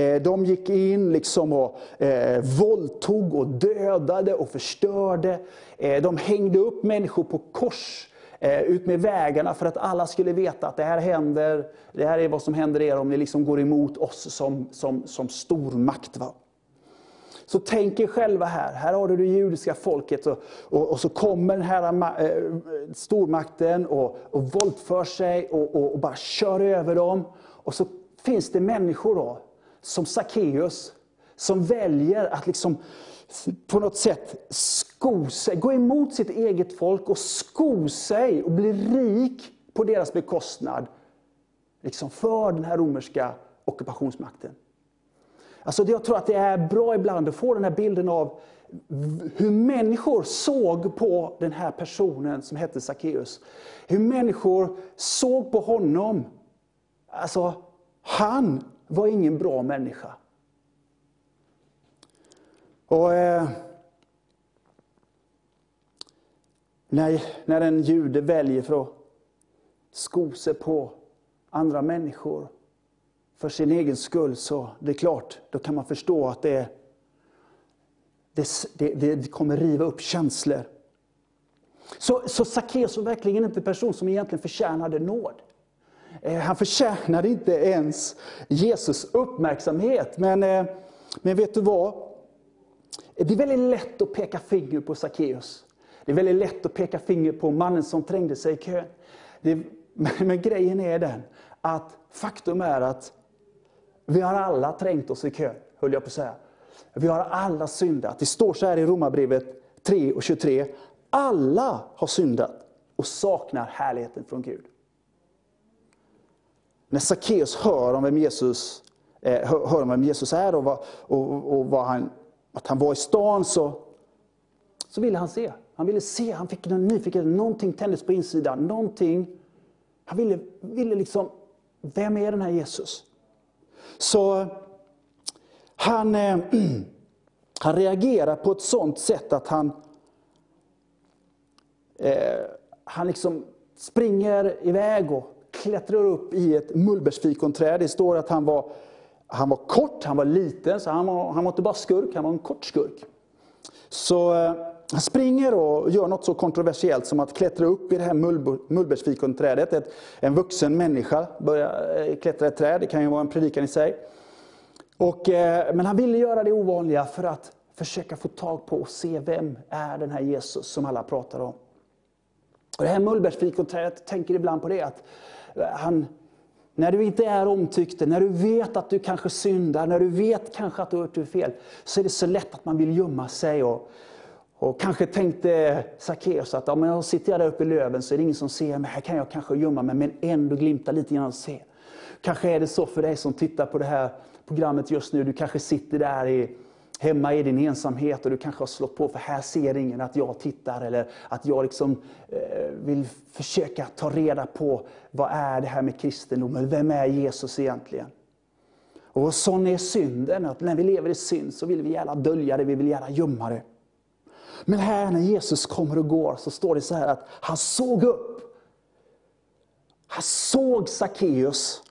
Eh, de gick in liksom och eh, våldtog och dödade och förstörde. Eh, de hängde upp människor på kors eh, ut med vägarna för att alla skulle veta att det här händer, det här är vad som händer er om ni liksom går emot oss som, som, som stormakt. Va? Så tänk er själva här, här har du det judiska folket och, och, och så kommer den här äh, stormakten och, och våldför sig och, och, och, bara kör över dem. Och så finns det människor då, som Sackeus, som väljer att liksom på något sätt sko sig, gå emot sitt eget folk och sko sig och bli rik på deras bekostnad. Liksom för den här romerska ockupationsmakten. Alltså jag tror att det är bra ibland att få den här bilden av hur människor såg på den här personen som hette Sackeus. Hur människor såg på honom. Alltså, han var ingen bra människa. Och eh, när, när en jude väljer för att sko sig på andra människor för sin egen skull, så det är klart, då kan man förstå att det, det, det, det kommer riva upp känslor. Så, så Sackeus var verkligen inte en person som egentligen förtjänade nåd. Eh, han förtjänade inte ens Jesus uppmärksamhet. Men, eh, men vet du vad? Det är väldigt lätt att peka finger på Sackeus. Det är väldigt lätt att peka finger på mannen som trängde sig i kön. Det, men, men grejen är den att faktum är att vi har alla trängt oss i kön, höll jag på att säga. Vi har alla syndat. Det står så här i Romarbrevet 3 och 23. Alla har syndat och saknar härligheten från Gud. När Sackeus hör om vem Jesus, eh, hör om vem Jesus är och, vad, och, och vad han, att han var i stan så, så ville han se. Han ville se, han fick en nyfikenhet, någonting tändes på insidan. Någonting, han ville, ville liksom, vem är den här Jesus? Så han, eh, han reagerar på ett sånt sätt att han, eh, han liksom springer iväg och klättrar upp i ett mullbärsfikonträd. Det står att han var, han var kort, han var liten, så han var, han var inte bara skurk, han var en kort skurk. Så eh, han springer och gör något så kontroversiellt som att klättra upp i det här mullbärsfikonträdet. En vuxen människa börjar eh, klättra i ett träd, det kan ju vara en predikan i sig. Och, eh, men han ville göra det ovanliga för att försöka få tag på och se vem är den här Jesus som alla pratar om. Och det här mullbärsfikonträdet tänker ibland på det att eh, han, när du inte är omtyckt, när du vet att du kanske syndar, när du vet kanske att du har gjort fel, så är det så lätt att man vill gömma sig och, och kanske tänkte Sackeus att om jag sitter där uppe i löven så är det ingen som ser mig. Här kan jag kanske gömma mig men ändå glimta lite grann och se. Kanske är det så för dig som tittar på det här programmet just nu. Du kanske sitter där i, hemma i din ensamhet och du kanske har slått på för här ser ingen att jag tittar eller att jag liksom eh, vill försöka ta reda på vad är det här med kristendomen? Vem är Jesus egentligen? Och sån är synden, att när vi lever i synd så vill vi gärna dölja det, vi vill gärna gömma det. Men här när Jesus kommer och går så står det så här att han såg upp. Han såg Sackeus.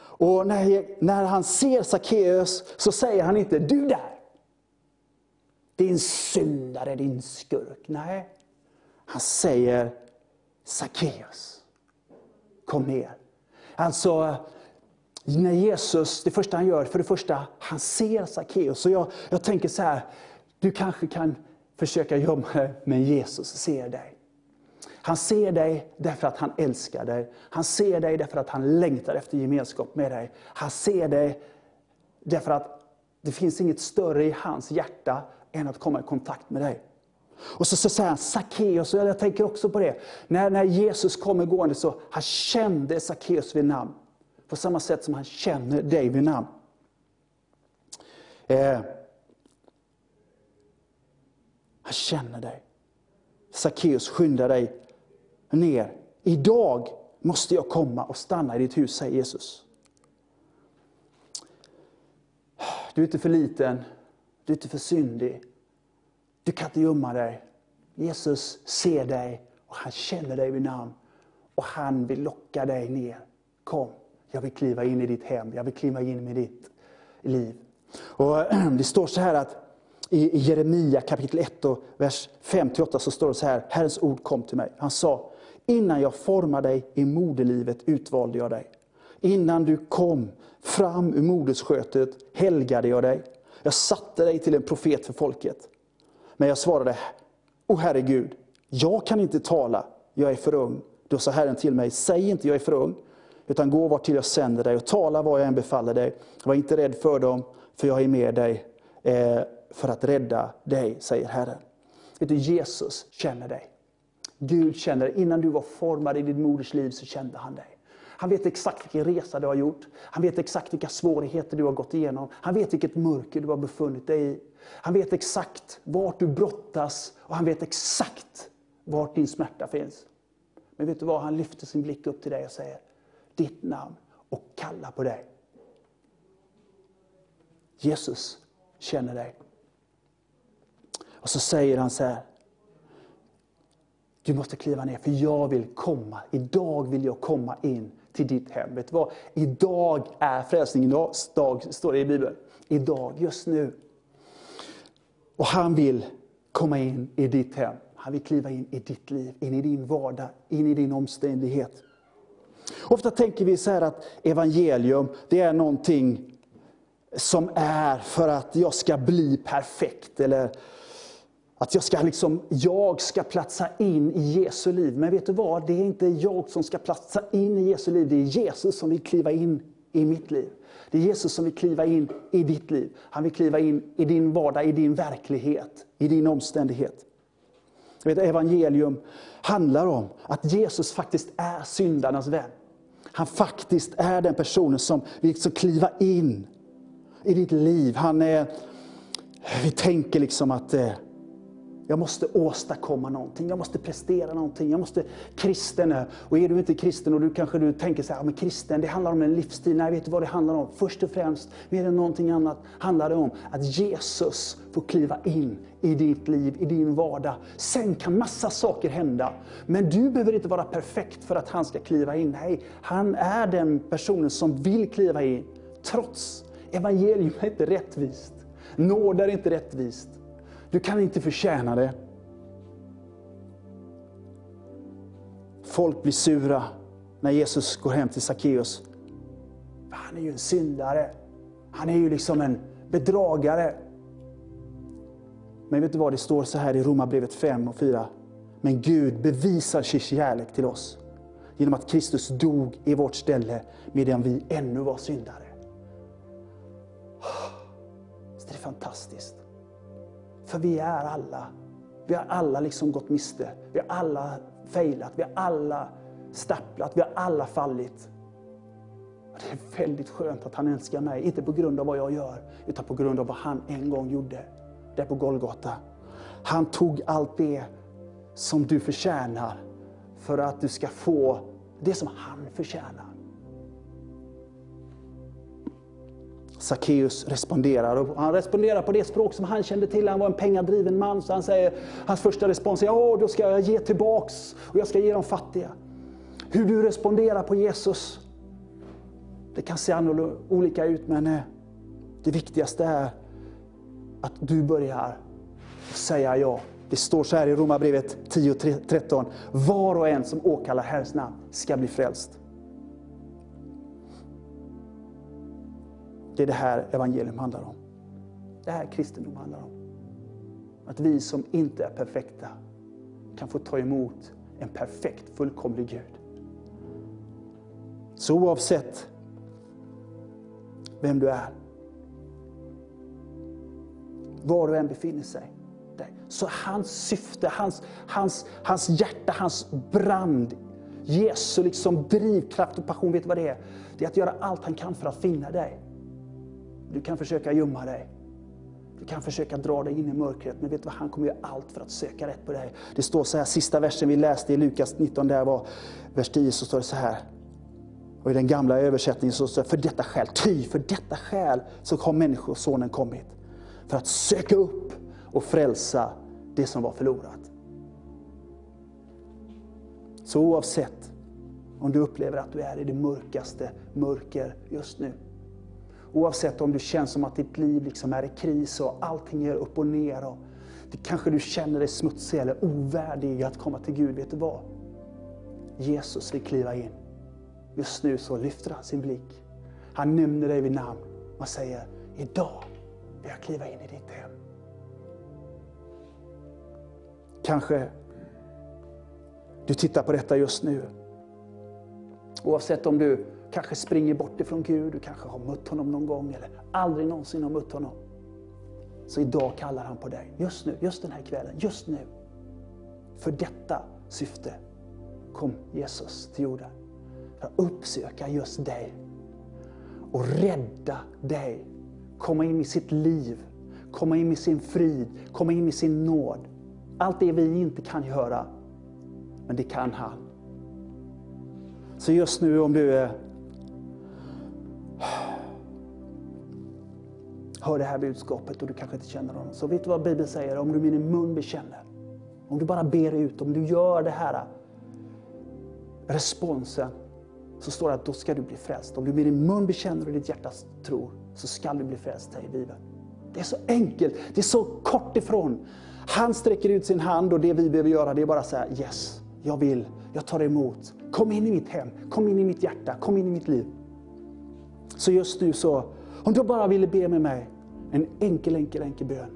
Och när, när han ser Sackeus så säger han inte du där. Din syndare, din skurk. Nej, han säger Sackeus. Kom ner. Alltså, när Jesus, det första han gör, för det första, han ser Sackeus. Så jag, jag tänker så här, du kanske kan försöka gömma dig, men Jesus ser dig. Han ser dig därför att han älskar dig. Han ser dig därför att han längtar efter gemenskap med dig. Han ser dig därför att det finns inget större i hans hjärta än att komma i kontakt med dig. Och så, så säger han Sackeus, och jag tänker också på det. När, när Jesus kommer gående så han kände Sackeus vid namn. På samma sätt som han känner dig vid namn. Eh, jag känner dig. Sackeus, skynda dig ner. Idag måste jag komma och stanna i ditt hus, säger Jesus. Du är inte för liten, du är inte för syndig. Du kan inte gömma dig. Jesus ser dig och han känner dig vid namn. Och han vill locka dig ner. Kom, jag vill kliva in i ditt hem, jag vill kliva in i ditt liv. Och Det står så här att i Jeremia kapitel 1 och vers 5-8 så står det så här, Herrens ord kom till mig. Han sa, innan jag formade dig i moderlivet utvalde jag dig. Innan du kom fram ur moderskötet helgade jag dig. Jag satte dig till en profet för folket. Men jag svarade, O Herre Gud, jag kan inte tala, jag är för ung. Då sa Herren till mig, säg inte jag är för ung, utan gå vart till jag sänder dig och tala vad jag än befaller dig. Var inte rädd för dem, för jag är med dig eh, för att rädda dig, säger Herren. Vet du, Jesus känner dig. Gud känner dig. Innan du var formad i din moders liv så kände han dig. Han vet exakt vilken resa du har gjort. Han vet exakt vilka svårigheter du har gått igenom. Han vet vilket mörker du har befunnit dig i. Han vet exakt vart du brottas och han vet exakt vart din smärta finns. Men vet du vad? Han lyfter sin blick upp till dig och säger ditt namn och kallar på dig. Jesus känner dig. Och så säger han så här. Du måste kliva ner, för jag vill komma. Idag vill jag komma in till ditt hem. Vet du vad? Idag är frälsningens dag, står det i Bibeln. Idag, just nu. Och han vill komma in i ditt hem. Han vill kliva in i ditt liv, in i din vardag, in i din omständighet. Ofta tänker vi så här att evangelium, det är någonting som är för att jag ska bli perfekt. Eller att jag ska, liksom, jag ska platsa in i Jesu liv. Men vet du vad? Det är inte jag som ska platsa in i Jesu liv. Det är Jesus som vill kliva in i mitt liv. Det är Jesus som vill kliva in i ditt liv. Han vill kliva in i din vardag, i din verklighet, i din omständighet. Vet, evangelium handlar om att Jesus faktiskt är syndarnas vän. Han faktiskt är den personen som vill liksom kliva in i ditt liv. Han är, vi tänker liksom att eh, jag måste åstadkomma någonting, jag måste prestera någonting, jag måste kristen. Och är du inte kristen och du kanske du tänker så här, men kristen det handlar om en livsstil. Nej, vet du vad det handlar om? Först och främst, mer än någonting annat, handlar det om att Jesus får kliva in i ditt liv, i din vardag. Sen kan massa saker hända. Men du behöver inte vara perfekt för att han ska kliva in. Nej, han är den personen som vill kliva in, trots evangelium är inte rättvist. Nåd är inte rättvist. Du kan inte förtjäna det. Folk blir sura när Jesus går hem till Sackeus. Han är ju en syndare. Han är ju liksom en bedragare. Men vet du vad, det står så här i Romarbrevet 5 och 4. Men Gud bevisar sin kärlek till oss genom att Kristus dog i vårt ställe medan vi ännu var syndare. Det är fantastiskt. För vi är alla Vi har alla liksom gått miste. Vi har alla failat. Vi har alla stapplat. Vi har alla fallit. Det är väldigt skönt att han älskar mig, inte på grund av vad jag gör, utan på grund av vad han en gång gjorde, där på Golgata. Han tog allt det som du förtjänar för att du ska få det som han förtjänar. Sackeus responderar och han responderar på det språk som han kände till. Han var en pengadriven man. Så han säger, hans första respons är ja, då ska jag ge tillbaks och jag ska ge de fattiga. Hur du responderar på Jesus, det kan se olika ut men eh, det viktigaste är att du börjar säga ja. Det står så här i Romarbrevet 10.13. Var och en som åkallar Herrens namn ska bli frälst. Det är det här evangelium handlar om. Det här kristendom handlar om. Att vi som inte är perfekta kan få ta emot en perfekt, fullkomlig Gud. Så oavsett vem du är, var du än befinner sig, så hans syfte, hans, hans, hans hjärta, hans brand, Jesu liksom drivkraft och passion, vet du vad det är? Det är att göra allt han kan för att finna dig. Du kan försöka gömma dig. Du kan försöka dra dig in i mörkret, men vet du vad? Han kommer göra allt för att söka rätt på dig. Det står så här, sista versen vi läste i Lukas 19, där var vers 10, så står det så här. Och i den gamla översättningen så står det, för detta skäl, ty för detta skäl så har Människosonen kommit. För att söka upp och frälsa det som var förlorat. Så oavsett om du upplever att du är i det mörkaste mörker just nu, Oavsett om du känner som att ditt liv liksom är i kris och allting är upp och ner. Och det kanske du känner dig smutsig eller ovärdig att komma till Gud. Vet du vad? Jesus vill kliva in. Just nu så lyfter han sin blick. Han nämner dig vid namn och säger, idag vill jag kliva in i ditt hem. Kanske du tittar på detta just nu. Oavsett om du kanske springer bort ifrån Gud, du kanske har mött honom någon gång eller aldrig någonsin har mött honom. Så idag kallar han på dig, just nu, just den här kvällen, just nu. För detta syfte kom Jesus till jorden. För att uppsöka just dig och rädda dig. Komma in i sitt liv, komma in i sin frid, komma in i sin nåd. Allt det vi inte kan göra, men det kan han. Så just nu om du är hör det här budskapet och du kanske inte känner honom. Så vet du vad Bibeln säger? Om du med din mun bekänner, om du bara ber ut, om du gör det här responsen, så står det att då ska du bli frälst. Om du med din mun bekänner och ditt hjärta tror, så ska du bli frälst, säger Bibeln. Det är så enkelt, det är så kort ifrån. Han sträcker ut sin hand och det vi behöver göra det är bara säga yes, jag vill, jag tar emot. Kom in i mitt hem, kom in i mitt hjärta, kom in i mitt liv. Så just nu så, om du bara ville be med mig, en enkel, enkel, enkel bön.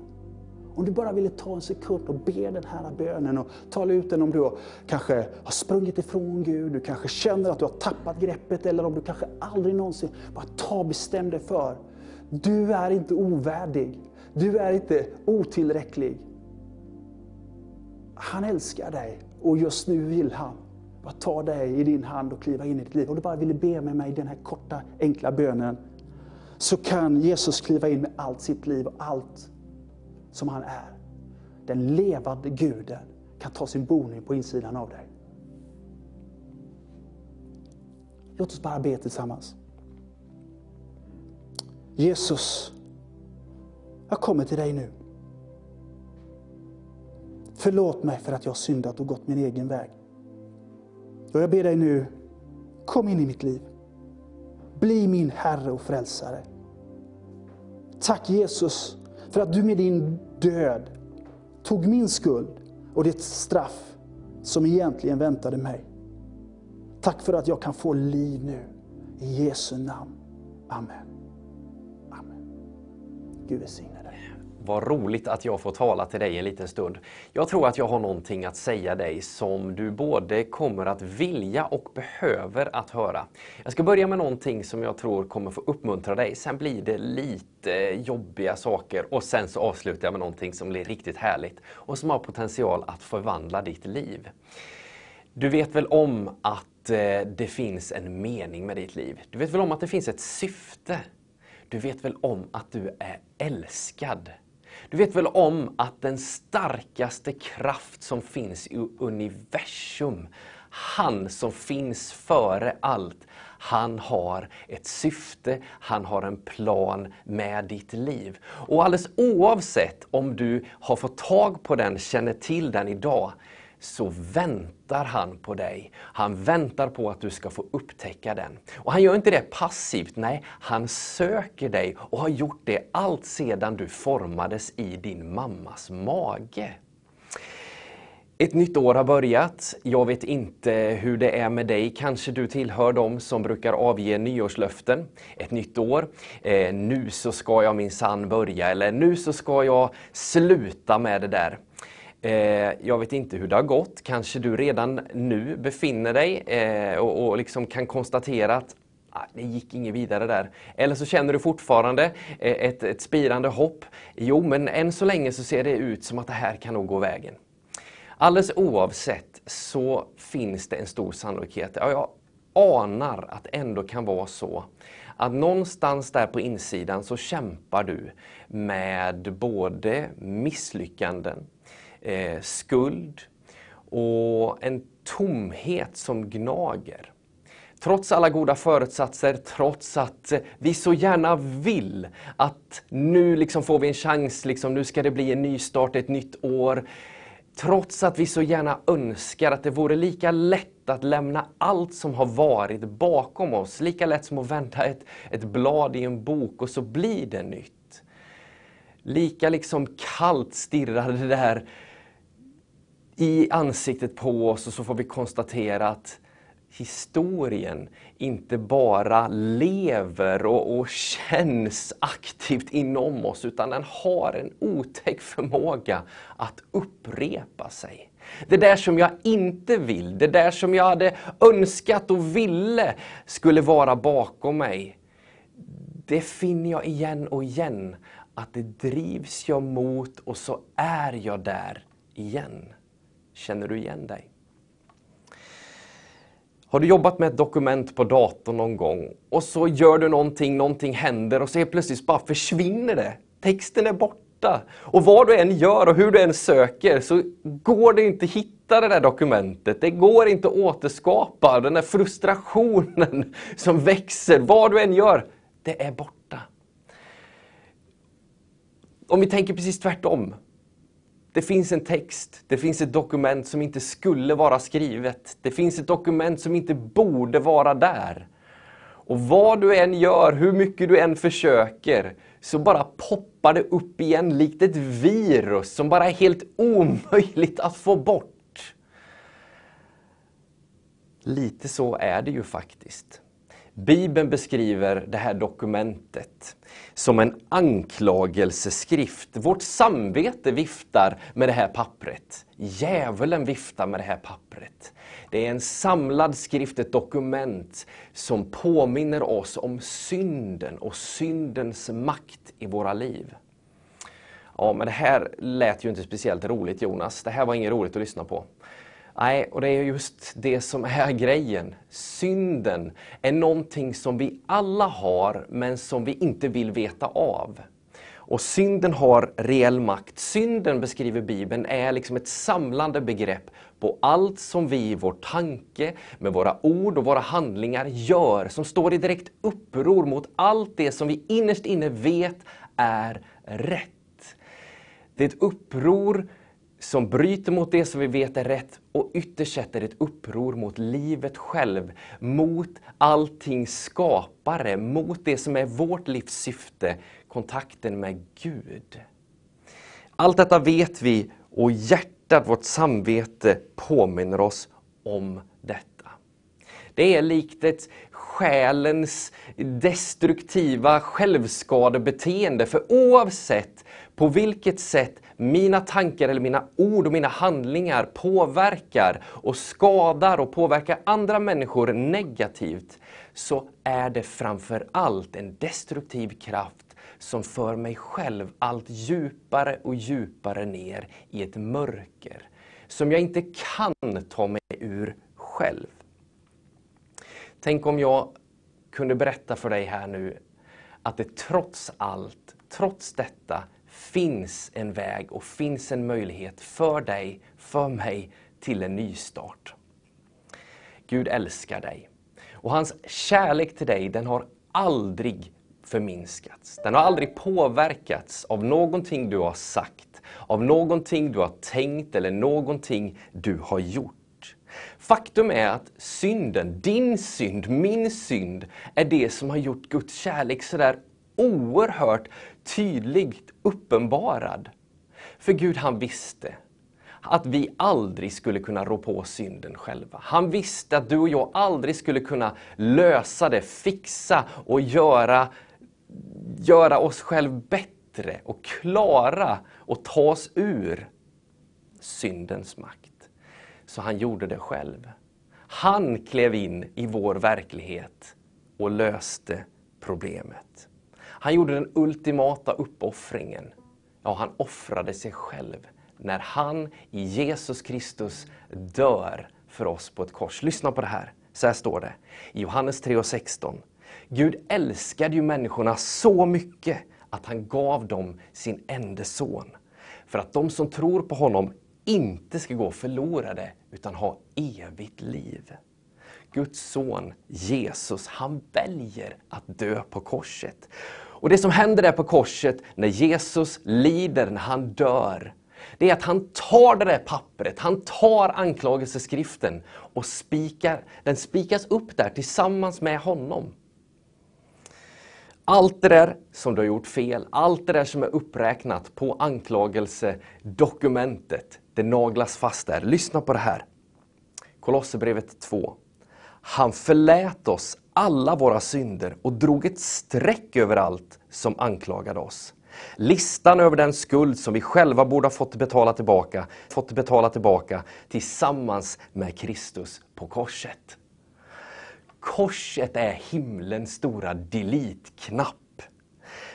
Om du bara ville ta en sekund och be den här bönen och tala ut den om du kanske har sprungit ifrån Gud, du kanske känner att du har tappat greppet eller om du kanske aldrig någonsin, bara ta bestäm dig för, du är inte ovärdig. Du är inte otillräcklig. Han älskar dig och just nu vill han bara ta dig i din hand och kliva in i ditt liv. Om du bara ville be med mig den här korta enkla bönen så kan Jesus kliva in med allt sitt liv och allt som han är. Den levande guden kan ta sin boning på insidan av dig. Låt oss bara be tillsammans. Jesus, jag kommer till dig nu. Förlåt mig för att jag syndat och gått min egen väg. Och jag ber dig nu, kom in i mitt liv. Bli min Herre och Frälsare. Tack Jesus för att du med din död tog min skuld och det straff som egentligen väntade mig. Tack för att jag kan få liv nu. I Jesu namn. Amen. Amen. Gud välsigne. Vad roligt att jag får tala till dig en liten stund. Jag tror att jag har någonting att säga dig som du både kommer att vilja och behöver att höra. Jag ska börja med någonting som jag tror kommer få uppmuntra dig. Sen blir det lite jobbiga saker och sen så avslutar jag med någonting som blir riktigt härligt och som har potential att förvandla ditt liv. Du vet väl om att eh, det finns en mening med ditt liv? Du vet väl om att det finns ett syfte? Du vet väl om att du är älskad? Du vet väl om att den starkaste kraft som finns i universum, han som finns före allt, han har ett syfte, han har en plan med ditt liv. Och alldeles oavsett om du har fått tag på den, känner till den idag, så väntar han på dig. Han väntar på att du ska få upptäcka den. Och han gör inte det passivt, nej, han söker dig och har gjort det allt sedan du formades i din mammas mage. Ett nytt år har börjat. Jag vet inte hur det är med dig. Kanske du tillhör dem som brukar avge nyårslöften. Ett nytt år. Eh, nu så ska jag minsann börja eller nu så ska jag sluta med det där. Eh, jag vet inte hur det har gått. Kanske du redan nu befinner dig eh, och, och liksom kan konstatera att ah, det gick inget vidare där. Eller så känner du fortfarande eh, ett, ett spirande hopp. Jo, men än så länge så ser det ut som att det här kan nog gå vägen. Alldeles oavsett så finns det en stor sannolikhet, ja, jag anar att det ändå kan vara så, att någonstans där på insidan så kämpar du med både misslyckanden, eh, skuld och en tomhet som gnager. Trots alla goda förutsatser, trots att vi så gärna vill att nu liksom får vi en chans, liksom, nu ska det bli en ny start, ett nytt år. Trots att vi så gärna önskar att det vore lika lätt att lämna allt som har varit bakom oss, lika lätt som att vända ett, ett blad i en bok och så blir det nytt. Lika liksom kallt stirrar det där i ansiktet på oss och så får vi konstatera att historien inte bara lever och, och, känns aktivt inom oss utan den har en otäck förmåga att upprepa sig. Det där som jag inte vill, det där som jag hade önskat och ville skulle vara bakom mig. Det finner jag igen och igen att det drivs jag mot och så är jag där igen. Känner du igen dig? Har du jobbat med ett dokument på datorn någon gång och så gör du någonting, någonting händer och så helt plötsligt bara försvinner det. Texten är borta. Och vad du än gör och hur du än söker så går det inte att hitta det där dokumentet. Det går inte att återskapa den där frustrationen som växer. Vad du än gör, det är borta. Om vi tänker precis tvärtom. Det finns en text, det finns ett dokument som inte skulle vara skrivet. Det finns ett dokument som inte borde vara där. Och vad du än gör, hur mycket du än försöker, så bara poppar det upp igen likt ett virus som bara är helt omöjligt att få bort. Lite så är det ju faktiskt. Bibeln beskriver det här dokumentet som en anklagelseskrift. Vårt samvete viftar med det här pappret. Djävulen viftar med det här pappret. Det är en samlad skrift, ett dokument som påminner oss om synden och syndens makt i våra liv. Ja, men det här lät ju inte speciellt roligt Jonas. Det här var inget roligt att lyssna på. Nej, och det är just det som är grejen. Synden är någonting som vi alla har, men som vi inte vill veta av. Och synden har reell makt. Synden, beskriver Bibeln, är liksom ett samlande begrepp på allt som vi i vår tanke, med våra ord och våra handlingar gör, som står i direkt uppror mot allt det som vi innerst inne vet är rätt. Det är ett uppror som bryter mot det som vi vet är rätt och ytterst sett är det ett uppror mot livet själv, mot allting skapare, mot det som är vårt livs syfte, kontakten med Gud. Allt detta vet vi och hjärtat, vårt samvete, påminner oss om detta. Det är likt ett själens destruktiva självskadebeteende, för oavsett på vilket sätt mina tankar eller mina ord och mina handlingar påverkar och skadar och påverkar andra människor negativt, så är det framför allt en destruktiv kraft som för mig själv allt djupare och djupare ner i ett mörker som jag inte kan ta mig ur själv. Tänk om jag kunde berätta för dig här nu att det trots allt, trots detta, finns en väg och finns en möjlighet för dig, för mig, till en nystart. Gud älskar dig. Och hans kärlek till dig, den har aldrig förminskats. Den har aldrig påverkats av någonting du har sagt, av någonting du har tänkt eller någonting du har gjort. Faktum är att synden, din synd, min synd, är det som har gjort Guds kärlek sådär oerhört tydligt uppenbarad. För Gud han visste att vi aldrig skulle kunna rå på synden själva. Han visste att du och jag aldrig skulle kunna lösa det, fixa och göra, göra oss själva bättre och klara och ta oss ur syndens makt. Så han gjorde det själv. Han klev in i vår verklighet och löste problemet. Han gjorde den ultimata uppoffringen. Ja, han offrade sig själv när han i Jesus Kristus dör för oss på ett kors. Lyssna på det här. Så här står det i Johannes 3.16. Gud älskade ju människorna så mycket att han gav dem sin enda son. För att de som tror på honom inte ska gå förlorade utan ha evigt liv. Guds son Jesus, han väljer att dö på korset. Och det som händer där på korset när Jesus lider, när han dör, det är att han tar det där pappret, han tar anklagelseskriften och spikar, den spikas upp där tillsammans med honom. Allt det där som du har gjort fel, allt det där som är uppräknat på anklagelsedokumentet, det naglas fast där. Lyssna på det här. Kolosserbrevet 2. Han förlät oss alla våra synder och drog ett streck över allt som anklagade oss. Listan över den skuld som vi själva borde ha fått betala tillbaka, fått betala tillbaka tillsammans med Kristus på korset. Korset är himlens stora delete-knapp.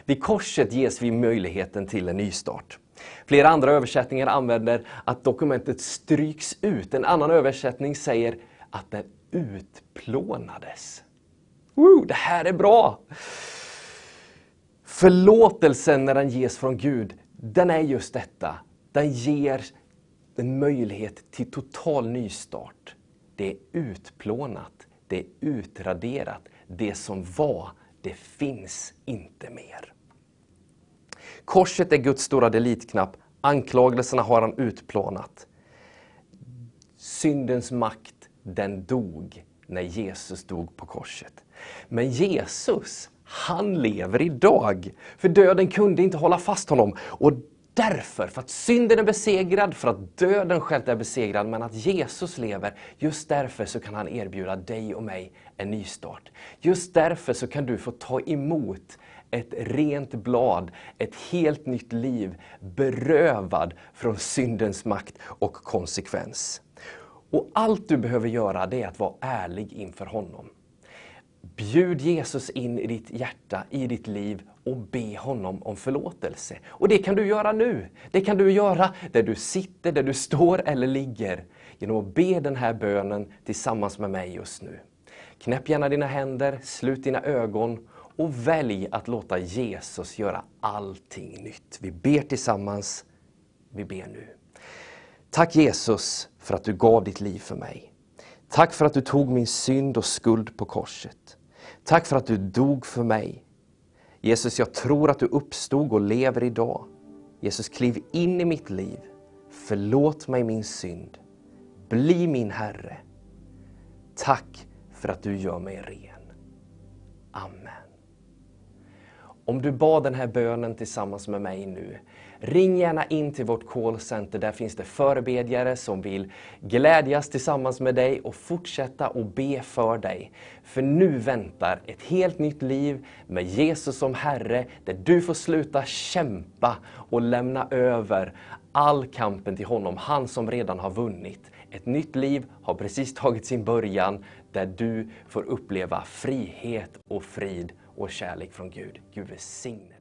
Vid korset ges vi möjligheten till en nystart. Flera andra översättningar använder att dokumentet stryks ut. En annan översättning säger att det utplånades. Woo, det här är bra! Förlåtelsen när den ges från Gud, den är just detta. Den ger en möjlighet till total nystart. Det är utplånat, det är utraderat. Det som var, det finns inte mer. Korset är Guds stora delitknapp. Anklagelserna har han utplånat. Syndens makt, den dog när Jesus dog på korset. Men Jesus, han lever idag. För döden kunde inte hålla fast honom. Och därför, för att synden är besegrad, för att döden själv är besegrad, men att Jesus lever, just därför så kan han erbjuda dig och mig en nystart. Just därför så kan du få ta emot ett rent blad, ett helt nytt liv, berövad från syndens makt och konsekvens. Och allt du behöver göra det är att vara ärlig inför honom. Bjud Jesus in i ditt hjärta, i ditt liv och be honom om förlåtelse. Och det kan du göra nu. Det kan du göra där du sitter, där du står eller ligger. Genom att be den här bönen tillsammans med mig just nu. Knäpp gärna dina händer, slut dina ögon och välj att låta Jesus göra allting nytt. Vi ber tillsammans. Vi ber nu. Tack Jesus för att du gav ditt liv för mig. Tack för att du tog min synd och skuld på korset. Tack för att du dog för mig. Jesus, jag tror att du uppstod och lever idag. Jesus, kliv in i mitt liv. Förlåt mig min synd. Bli min Herre. Tack för att du gör mig ren. Amen. Om du bad den här bönen tillsammans med mig nu, ring gärna in till vårt callcenter. Där finns det förebedjare som vill glädjas tillsammans med dig och fortsätta att be för dig. För nu väntar ett helt nytt liv med Jesus som Herre, där du får sluta kämpa och lämna över all kampen till honom, han som redan har vunnit. Ett nytt liv har precis tagit sin början där du får uppleva frihet och frid och kärlek från Gud. Gud välsigne